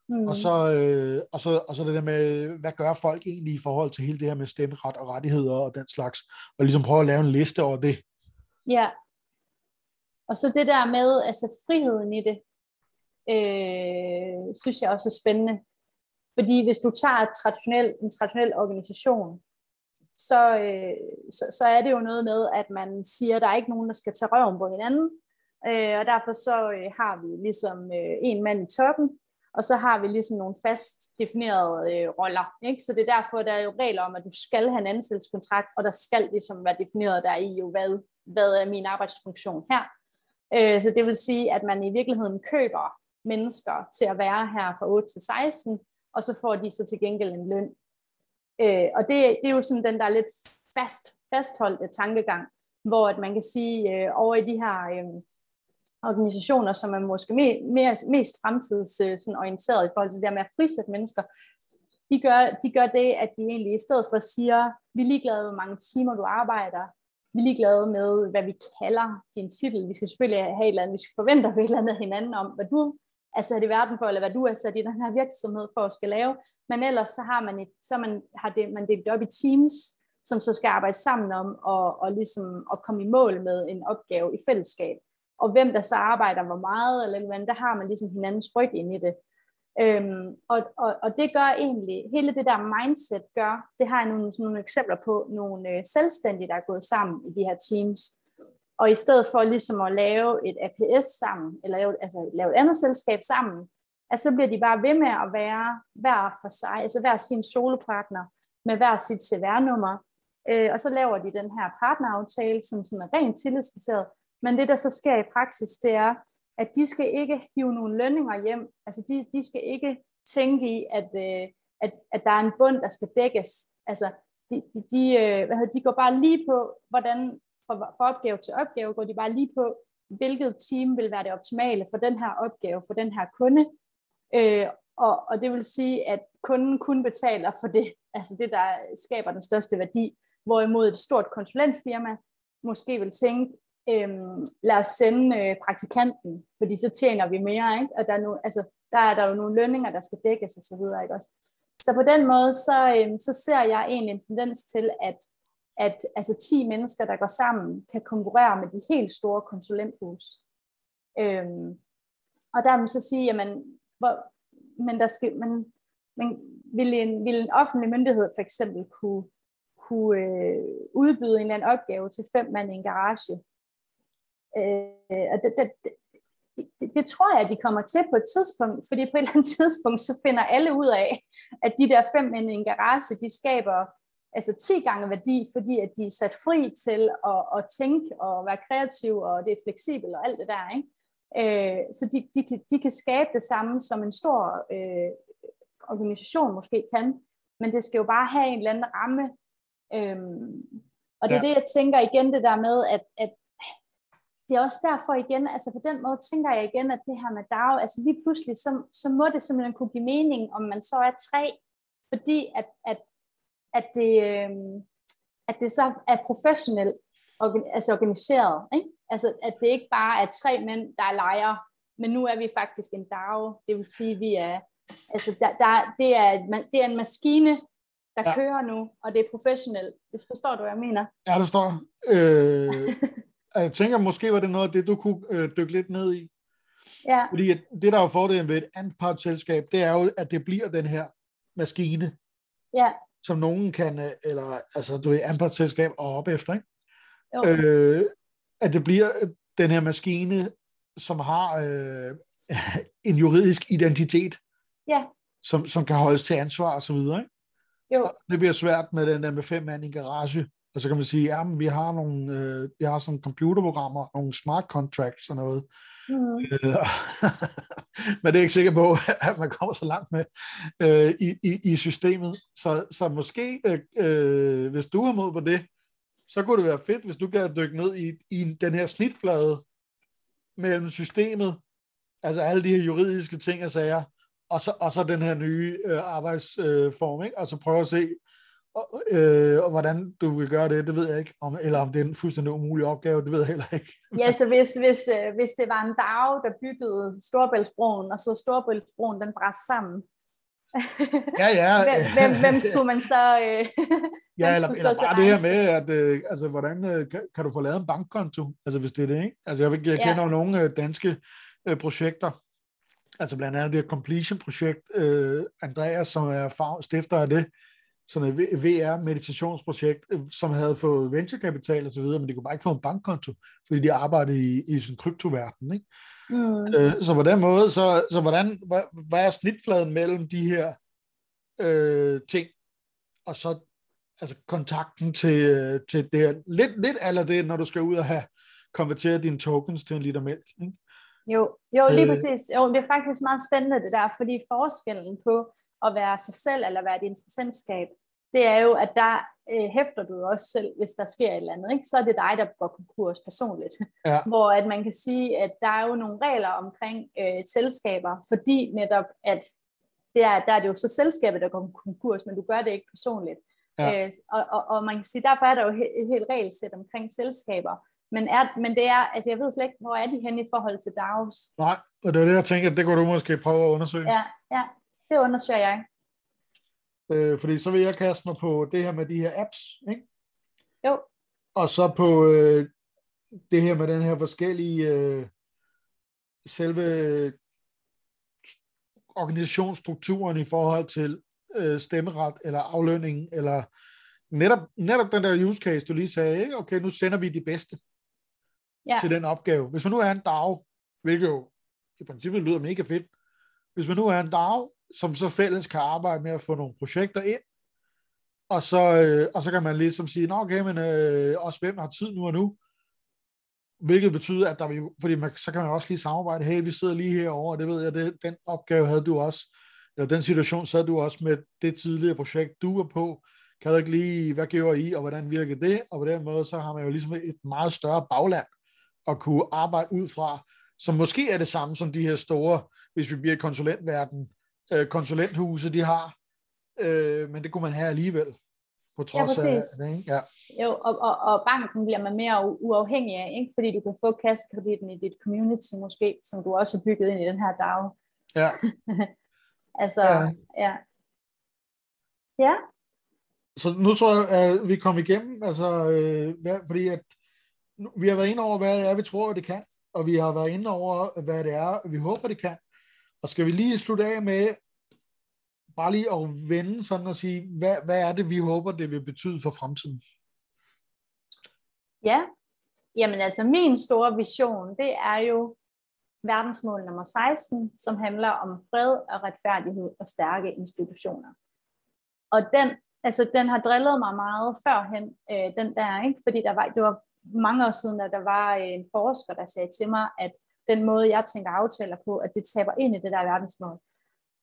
Mm. Og, så, øh, og, så, og så det der med, hvad gør folk egentlig i forhold til hele det her med stemmeret og rettigheder og den slags, og ligesom prøve at lave en liste over det. Ja. Og så det der med, altså friheden i det, øh, synes jeg også er spændende. Fordi hvis du tager et traditionel, en traditionel organisation, så, øh, så, så er det jo noget med, at man siger, at der er ikke nogen, der skal tage røven på hinanden, øh, og derfor så øh, har vi ligesom øh, en mand i toppen, og så har vi ligesom nogle fast definerede øh, roller. Ikke? Så det er derfor, der er jo regler om, at du skal have en ansættelseskontrakt, og der skal ligesom være defineret der i jo, hvad, hvad er min arbejdsfunktion her. Øh, så det vil sige, at man i virkeligheden køber mennesker til at være her fra 8 til 16, og så får de så til gengæld en løn. Øh, og det, det er jo sådan den der lidt fast, fastholdte tankegang, hvor at man kan sige, øh, over i de her øh, organisationer, som er måske mere, mere, mest fremtidsorienteret øh, i forhold til det der med at frisætte mennesker, de gør, de gør det, at de egentlig i stedet for siger, vi er ligeglade med, hvor mange timer du arbejder, vi er ligeglade med, hvad vi kalder din titel. Vi skal selvfølgelig have et eller andet, vi skal forvente et eller andet af hinanden om, hvad du er sat i verden for, eller hvad du er sat i den her virksomhed for at skal lave. Men ellers så har man, et, så man, har det, man delt op i teams, som så skal arbejde sammen om og, og ligesom at komme i mål med en opgave i fællesskab. Og hvem der så arbejder hvor meget, eller hvad, der har man ligesom hinandens ryg ind i det. Øhm, og, og, og det gør egentlig, hele det der mindset gør, det har jeg nogle, sådan nogle eksempler på, nogle øh, selvstændige, der er gået sammen i de her teams, og i stedet for ligesom at lave et APS sammen, eller lave, altså lave et andet selskab sammen, at så bliver de bare ved med at være hver for sig, altså hver sin solopartner med hver sit CVR-nummer, øh, og så laver de den her partneraftale, som sådan er rent tillidsbaseret, men det der så sker i praksis, det er, at de skal ikke hive nogle lønninger hjem, altså de, de skal ikke tænke i, at, øh, at, at der er en bund, der skal dækkes, altså de, de, de, øh, hvad hedder, de går bare lige på, hvordan fra, fra opgave til opgave, går de bare lige på, hvilket team vil være det optimale for den her opgave, for den her kunde. Øh, og, og det vil sige, at kunden kun betaler for det, altså det, der skaber den største værdi. Hvorimod et stort konsulentfirma måske vil tænke, øhm, lad os sende øh, praktikanten, fordi så tjener vi mere, ikke? og der er, nu, altså, der er der jo nogle lønninger, der skal dækkes osv. Ikke også? Så på den måde, så, øhm, så ser jeg egentlig en tendens til, at at altså 10 mennesker, der går sammen, kan konkurrere med de helt store konsulenthus. Øhm, og der må så sige, jamen, hvor, men der skal, men, men vil, en, vil en offentlig myndighed for eksempel kunne, kunne øh, udbyde en eller anden opgave til fem mand i en garage? Øh, og det, det, det, det tror jeg, at de kommer til på et tidspunkt, fordi på et eller andet (laughs) tidspunkt, så finder alle ud af, at de der fem mænd i en garage, de skaber altså 10 gange værdi, fordi at de er sat fri til at, at tænke og være kreative, og det er fleksibelt og alt det der. Ikke? Øh, så de, de, kan, de kan skabe det samme, som en stor øh, organisation måske kan, men det skal jo bare have en eller anden ramme. Øhm, og det er ja. det, jeg tænker igen, det der med, at, at det er også derfor igen, altså på den måde tænker jeg igen, at det her med DAO, altså lige pludselig, så, så må det simpelthen kunne give mening, om man så er tre, fordi at, at at det, øh, at det så er professionelt altså organiseret. Ikke? Altså, at det ikke bare er tre mænd, der er lejre, men nu er vi faktisk en DAO. Det vil sige, vi er, altså, der, der, det, er, det er en maskine, der ja. kører nu, og det er professionelt. Forstår du, hvad jeg mener? Ja, det forstår øh, (laughs) jeg. tænker, måske var det noget af det, du kunne øh, dykke lidt ned i. Ja. Fordi det, der er fordelen ved et andet selskab, det er jo, at det bliver den her maskine. Ja som nogen kan, øh, eller altså du er anpartsselskab og op efter, ikke? Jo. Øh, at det bliver den her maskine, som har øh, (laughs) en juridisk identitet, ja. som, som kan holdes til ansvar og så videre, ikke? Jo. Og det bliver svært med den der med fem mand i garage, og så kan man sige, men vi har nogle, øh, vi har sådan computerprogrammer, nogle smart contracts og noget, Mm. (laughs) Men det er ikke sikker på, (laughs) at man kommer så langt med øh, i, i, i systemet. Så, så måske, øh, øh, hvis du har mod på det, så kunne det være fedt, hvis du kan dykke ned i, i den her snitflade mellem systemet, altså alle de her juridiske ting og sager, og så, og så den her nye øh, arbejdsform, øh, ikke? og så prøve at se, og, øh, og hvordan du vil gøre det, det ved jeg ikke. Om, eller om det er en fuldstændig umulig opgave, det ved jeg heller ikke. ja, så hvis, hvis, øh, hvis det var en dag, der byggede Storebæltsbroen, og så Storebæltsbroen, den brændte sammen. (laughs) ja, ja. hvem, hvem, skulle man så... Øh, (laughs) ja, eller, eller bare det her med, at øh, altså, hvordan øh, kan, kan du få lavet en bankkonto, altså hvis det er det, ikke? Altså jeg, jeg kender ja. nogle øh, danske øh, projekter, altså blandt andet det Completion-projekt, øh, Andreas, som er stifter af det, sådan et VR-meditationsprojekt, øh, som havde fået venturekapital og så videre, men de kunne bare ikke få en bankkonto, fordi de arbejdede i, i sådan en kryptoverden, ikke? Mm. Øh, så på den måde, så, så hvordan, hvad, hvad er snitfladen mellem de her øh, ting, og så altså kontakten til, øh, til det her, lidt, lidt eller det, når du skal ud og have konverteret dine tokens til en liter mælk, ikke? Jo, jo, lige øh, præcis. Jo, det er faktisk meget spændende det der, fordi forskellen på at være sig selv eller være et interessentskab, det er jo, at der øh, hæfter du også selv, hvis der sker et eller andet. Ikke? Så er det dig, der går konkurs personligt. Ja. (laughs) Hvor at man kan sige, at der er jo nogle regler omkring øh, selskaber, fordi netop, at det er, der er det jo så selskabet, der går konkurs, men du gør det ikke personligt. Ja. Øh, og, og, og man kan sige, derfor er der jo et helt regelsæt omkring selskaber. Men, er, men det er, altså jeg ved slet ikke, hvor er de henne i forhold til DAOs? Nej, og det er det, jeg tænker, det kunne du måske prøve at undersøge. Ja, ja det undersøger jeg. Øh, fordi så vil jeg kaste mig på det her med de her apps, ikke? Jo. Og så på øh, det her med den her forskellige øh, selve organisationsstrukturen i forhold til øh, stemmeret eller aflønning, eller netop, netop den der use case, du lige sagde, ikke? okay, nu sender vi de bedste ja. til den opgave. Hvis man nu er en DAO, hvilket jo i princippet lyder mega fedt, hvis man nu er en DAO, som så fælles kan arbejde med at få nogle projekter ind, og så, øh, og så kan man ligesom sige, nå okay, men øh, også hvem har tid nu og nu, hvilket betyder, at der vil, fordi man, så kan man også lige samarbejde, hey, vi sidder lige herovre, og det ved jeg, det, den opgave havde du også, eller den situation sad du også med det tidligere projekt, du var på, kan du ikke lige, hvad gjorde I, og hvordan virker det, og på den måde, så har man jo ligesom et meget større bagland at kunne arbejde ud fra, som måske er det samme som de her store, hvis vi bliver konsulentverden, øh, konsulenthuse, de har, øh, men det kunne man have alligevel, på trods ja, af det. Ikke? Ja. Jo, og, og, og banken bliver man mere uafhængig af, ikke? fordi du kan få kassekreditten i dit community måske, som du også har bygget ind i den her dag. Ja. (laughs) altså, ja. ja. Ja. Så nu tror jeg, at vi kom igennem, altså, øh, hvad, fordi at vi har været inde over, hvad det er, vi tror, det kan, og vi har været inde over, hvad det er, vi håber, det kan. Og skal vi lige slutte af med bare lige at vende sådan og sige, hvad, hvad er det, vi håber, det vil betyde for fremtiden? Ja, jamen altså min store vision, det er jo verdensmål nummer 16, som handler om fred og retfærdighed og stærke institutioner. Og den, altså den har drillet mig meget førhen, øh, den der, ikke? fordi der var, det var mange år siden, at der var øh, en forsker, der sagde til mig, at den måde, jeg tænker aftaler på, at det taber ind i det der verdensmål.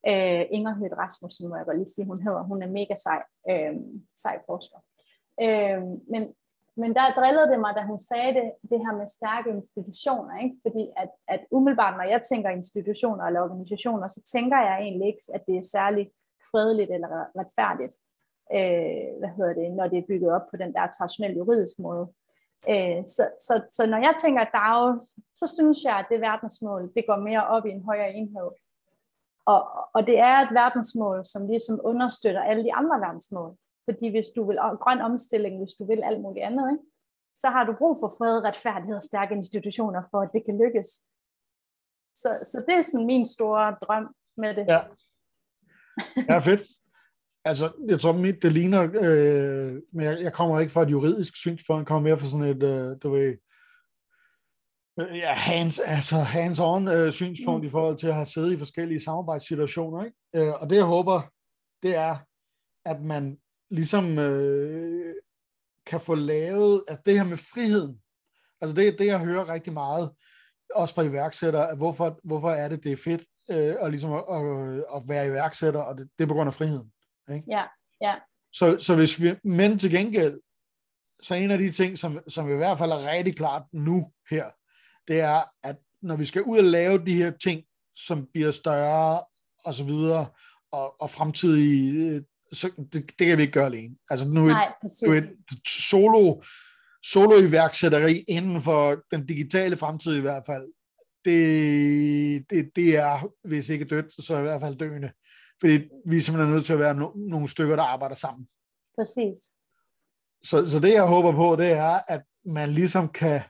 Øh, Inger Hødt Rasmussen, må jeg godt lige sige, hun hedder. Hun er mega sej, øh, sej forsker. Øh, men, men der drillede det mig, da hun sagde det, det her med stærke institutioner. Ikke? Fordi at, at umiddelbart, når jeg tænker institutioner eller organisationer, så tænker jeg egentlig ikke, at det er særligt fredeligt eller retfærdigt. Øh, hvad hedder det, når det er bygget op på den der traditionelle juridiske måde. Øh, så, så, så når jeg tænker DAO, så synes jeg, at det verdensmål, det går mere op i en højere enhed. Og, og det er et verdensmål, som ligesom understøtter alle de andre verdensmål. Fordi hvis du vil grøn omstilling, hvis du vil alt muligt andet, ikke? så har du brug for fred, retfærdighed og stærke institutioner, for at det kan lykkes. Så, så det er sådan min store drøm med det. Ja, ja fedt. Altså, jeg tror, mit, det ligner, øh, men jeg, jeg kommer ikke fra et juridisk synspunkt, jeg kommer mere fra sådan et, øh, du ved, øh, ja, hands, altså hands-on øh, synspunkt mm. i forhold til at have siddet i forskellige samarbejdssituationer. Ikke? Øh, og det, jeg håber, det er, at man ligesom øh, kan få lavet, at det her med friheden, altså det, det jeg hører rigtig meget, også fra iværksættere, at hvorfor, hvorfor er det, det er fedt øh, at, ligesom at, at, at være iværksætter, og det, det er på grund af friheden. Ikke? Ja, ja. Så, så hvis vi, men til gengæld, så en af de ting, som, som i hvert fald er rigtig klart nu her, det er, at når vi skal ud og lave de her ting, som bliver større og så videre, og, og fremtidige så det, det kan vi ikke gøre alene. Altså nu Nej, er præcis. solo, solo iværksætteri inden for den digitale fremtid i hvert fald, det, det, det er, hvis ikke dødt, så i hvert fald døende. Fordi vi er simpelthen nødt til at være no, nogle stykker, der arbejder sammen. Præcis. Så, så det jeg håber på, det er, at man ligesom kan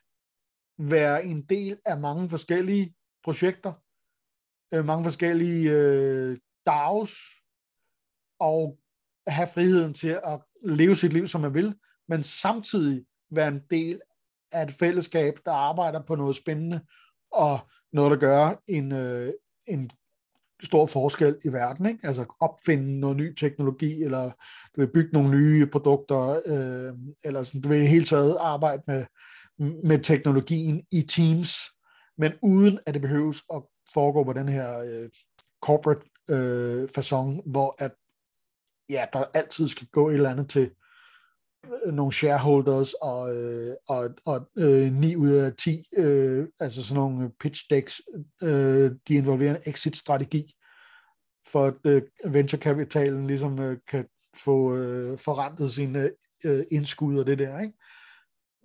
være en del af mange forskellige projekter, øh, mange forskellige øh, DAOs, og have friheden til at leve sit liv, som man vil, men samtidig være en del af et fællesskab, der arbejder på noget spændende, og noget, der gør en, øh, en stor forskel i verden. Ikke? Altså opfinde noget ny teknologi, eller du vil bygge nogle nye produkter, øh, eller sådan, du vil i hele taget arbejde med, med teknologien i teams, men uden at det behøves at foregå på den her øh, corporate øh, façon, hvor at ja, der altid skal gå et eller andet til nogle shareholders og, øh, og, og øh, 9 ud af 10, øh, altså sådan nogle pitch decks, øh, de involverer en exit-strategi, for at øh, venturekapitalen ligesom øh, kan få øh, forrentet sine øh, indskud og det der, ikke?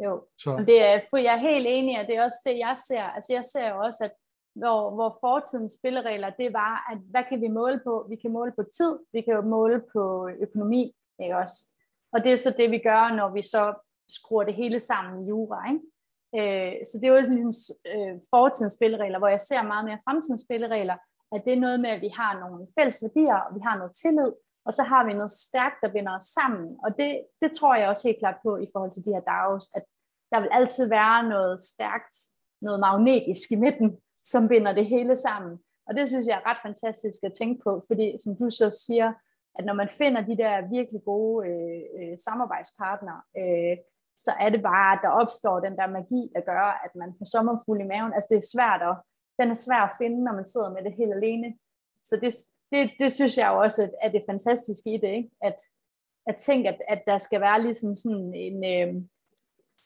Jo, Så, og det er, for jeg er helt enig, og det er også det, jeg ser. Altså jeg ser jo også, at hvor, hvor fortidens spilleregler, det var, at hvad kan vi måle på? Vi kan måle på tid, vi kan jo måle på økonomi, ikke også? Og det er så det, vi gør, når vi så skruer det hele sammen i jura, ikke? Øh, så det er jo ligesom øh, fortidens spilleregler, hvor jeg ser meget mere fremtidens spilleregler, at det er noget med, at vi har nogle fælles værdier, og vi har noget tillid, og så har vi noget stærkt, der binder os sammen. Og det, det tror jeg også helt klart på i forhold til de her DAOs, at der vil altid være noget stærkt, noget magnetisk i midten, som binder det hele sammen. Og det synes jeg er ret fantastisk at tænke på, fordi som du så siger, at når man finder de der virkelig gode øh, øh, samarbejdspartnere, øh, så er det bare, at der opstår den der magi, der gør, at man får sommerfuld i maven. Altså det er svært at, den er svær at finde, når man sidder med det helt alene. Så det, det, det synes jeg jo også er det fantastiske i det, ikke? At, at tænke, at, at der skal være ligesom sådan en... Øh,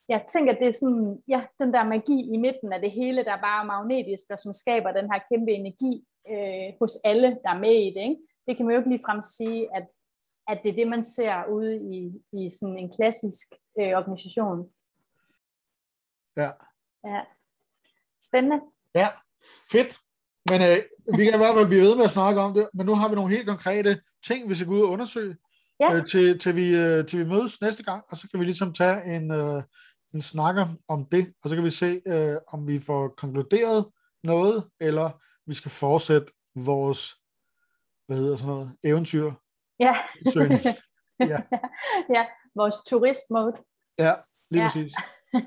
jeg tænker, at det er sådan, ja, den der magi i midten af det hele, der er bare magnetisk, og som skaber den her kæmpe energi øh, hos alle, der er med i det. Ikke? Det kan man jo ikke ligefrem sige, at, at det er det, man ser ude i, i sådan en klassisk øh, organisation. ja. Ja. Spændende. Ja, fedt. Men øh, vi kan i hvert fald blive ved med at snakke om det, men nu har vi nogle helt konkrete ting, vi skal gå ud og undersøge, Ja. øh, til, til, vi, øh, til vi mødes næste gang, og så kan vi ligesom tage en, øh, en snakker om det, og så kan vi se, øh, om vi får konkluderet noget, eller vi skal fortsætte vores, hvad hedder sådan noget, eventyr. Ja. Søgning. (laughs) Ja. ja, vores turistmode. Ja, lige Ja. præcis.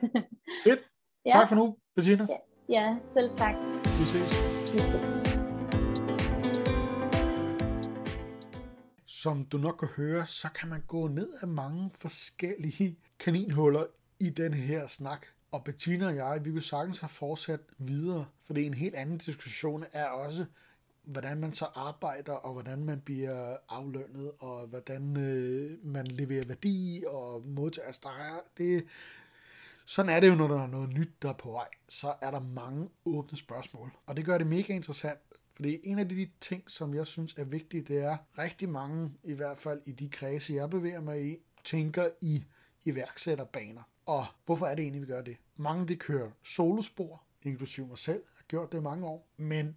(laughs) Fedt. Ja. Tak for nu, Bettina. Ja, selv tak. Vi ses. Vi ses. Som du nok kan høre, så kan man gå ned af mange forskellige kaninhuller i den her snak. Og Bettina og jeg, vi kunne sagtens have fortsat videre, for det er en helt anden diskussion er også, hvordan man så arbejder, og hvordan man bliver aflønnet, og hvordan øh, man leverer værdi, og modtager streger. Det, sådan er det jo, når der er noget nyt, der er på vej. Så er der mange åbne spørgsmål. Og det gør det mega interessant, fordi en af de ting, som jeg synes er vigtige, det er rigtig mange, i hvert fald i de kredse, jeg bevæger mig i, tænker i iværksætterbaner. Og hvorfor er det egentlig, vi gør det? Mange de kører solospor, inklusive mig selv, har gjort det i mange år. Men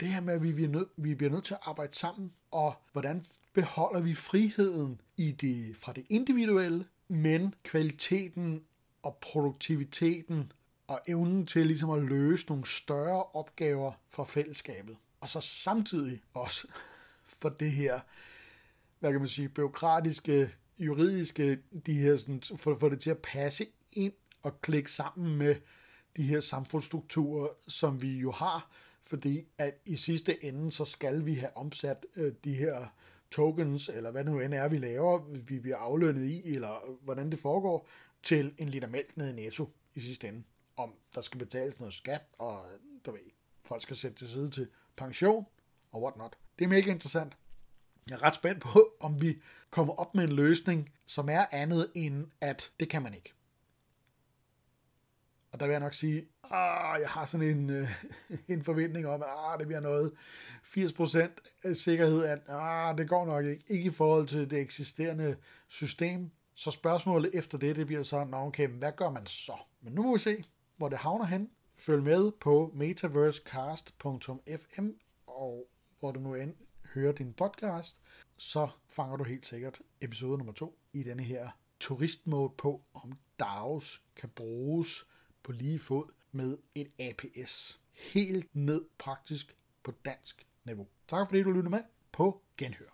det her med, at vi bliver, nødt, vi bliver nødt til at arbejde sammen, og hvordan beholder vi friheden i det, fra det individuelle, men kvaliteten og produktiviteten og evnen til ligesom at løse nogle større opgaver for fællesskabet. Og så samtidig også (laughs) for det her, hvad kan man sige, byråkratiske, juridiske, de her sådan, for, for det til at passe ind og klikke sammen med de her samfundsstrukturer, som vi jo har, fordi at i sidste ende, så skal vi have omsat øh, de her tokens, eller hvad det nu end er, vi laver, vi bliver aflønnet i, eller hvordan det foregår, til en liter mælk ned i netto i sidste ende. Om der skal betales noget skat, og du ved, folk skal sætte til side til pension, og what not. Det er mega interessant. Jeg er ret spændt på, om vi kommer op med en løsning, som er andet end, at det kan man ikke. Og der vil jeg nok sige, ah, jeg har sådan en, øh, (laughs) en forventning om, at ah, det bliver noget 80% sikkerhed, at ah, det går nok ikke. Ikke i forhold til det eksisterende system. Så spørgsmålet efter det, det bliver så, Nå, okay, hvad gør man så? Men nu må vi se, hvor det havner hen. Følg med på metaversecast.fm, og hvor du nu end hører din podcast, så fanger du helt sikkert episode nummer to i denne her turistmode på, om DAOs kan bruges på lige fod med et APS. Helt ned praktisk på dansk niveau. Tak fordi du lyttede med på Genhør.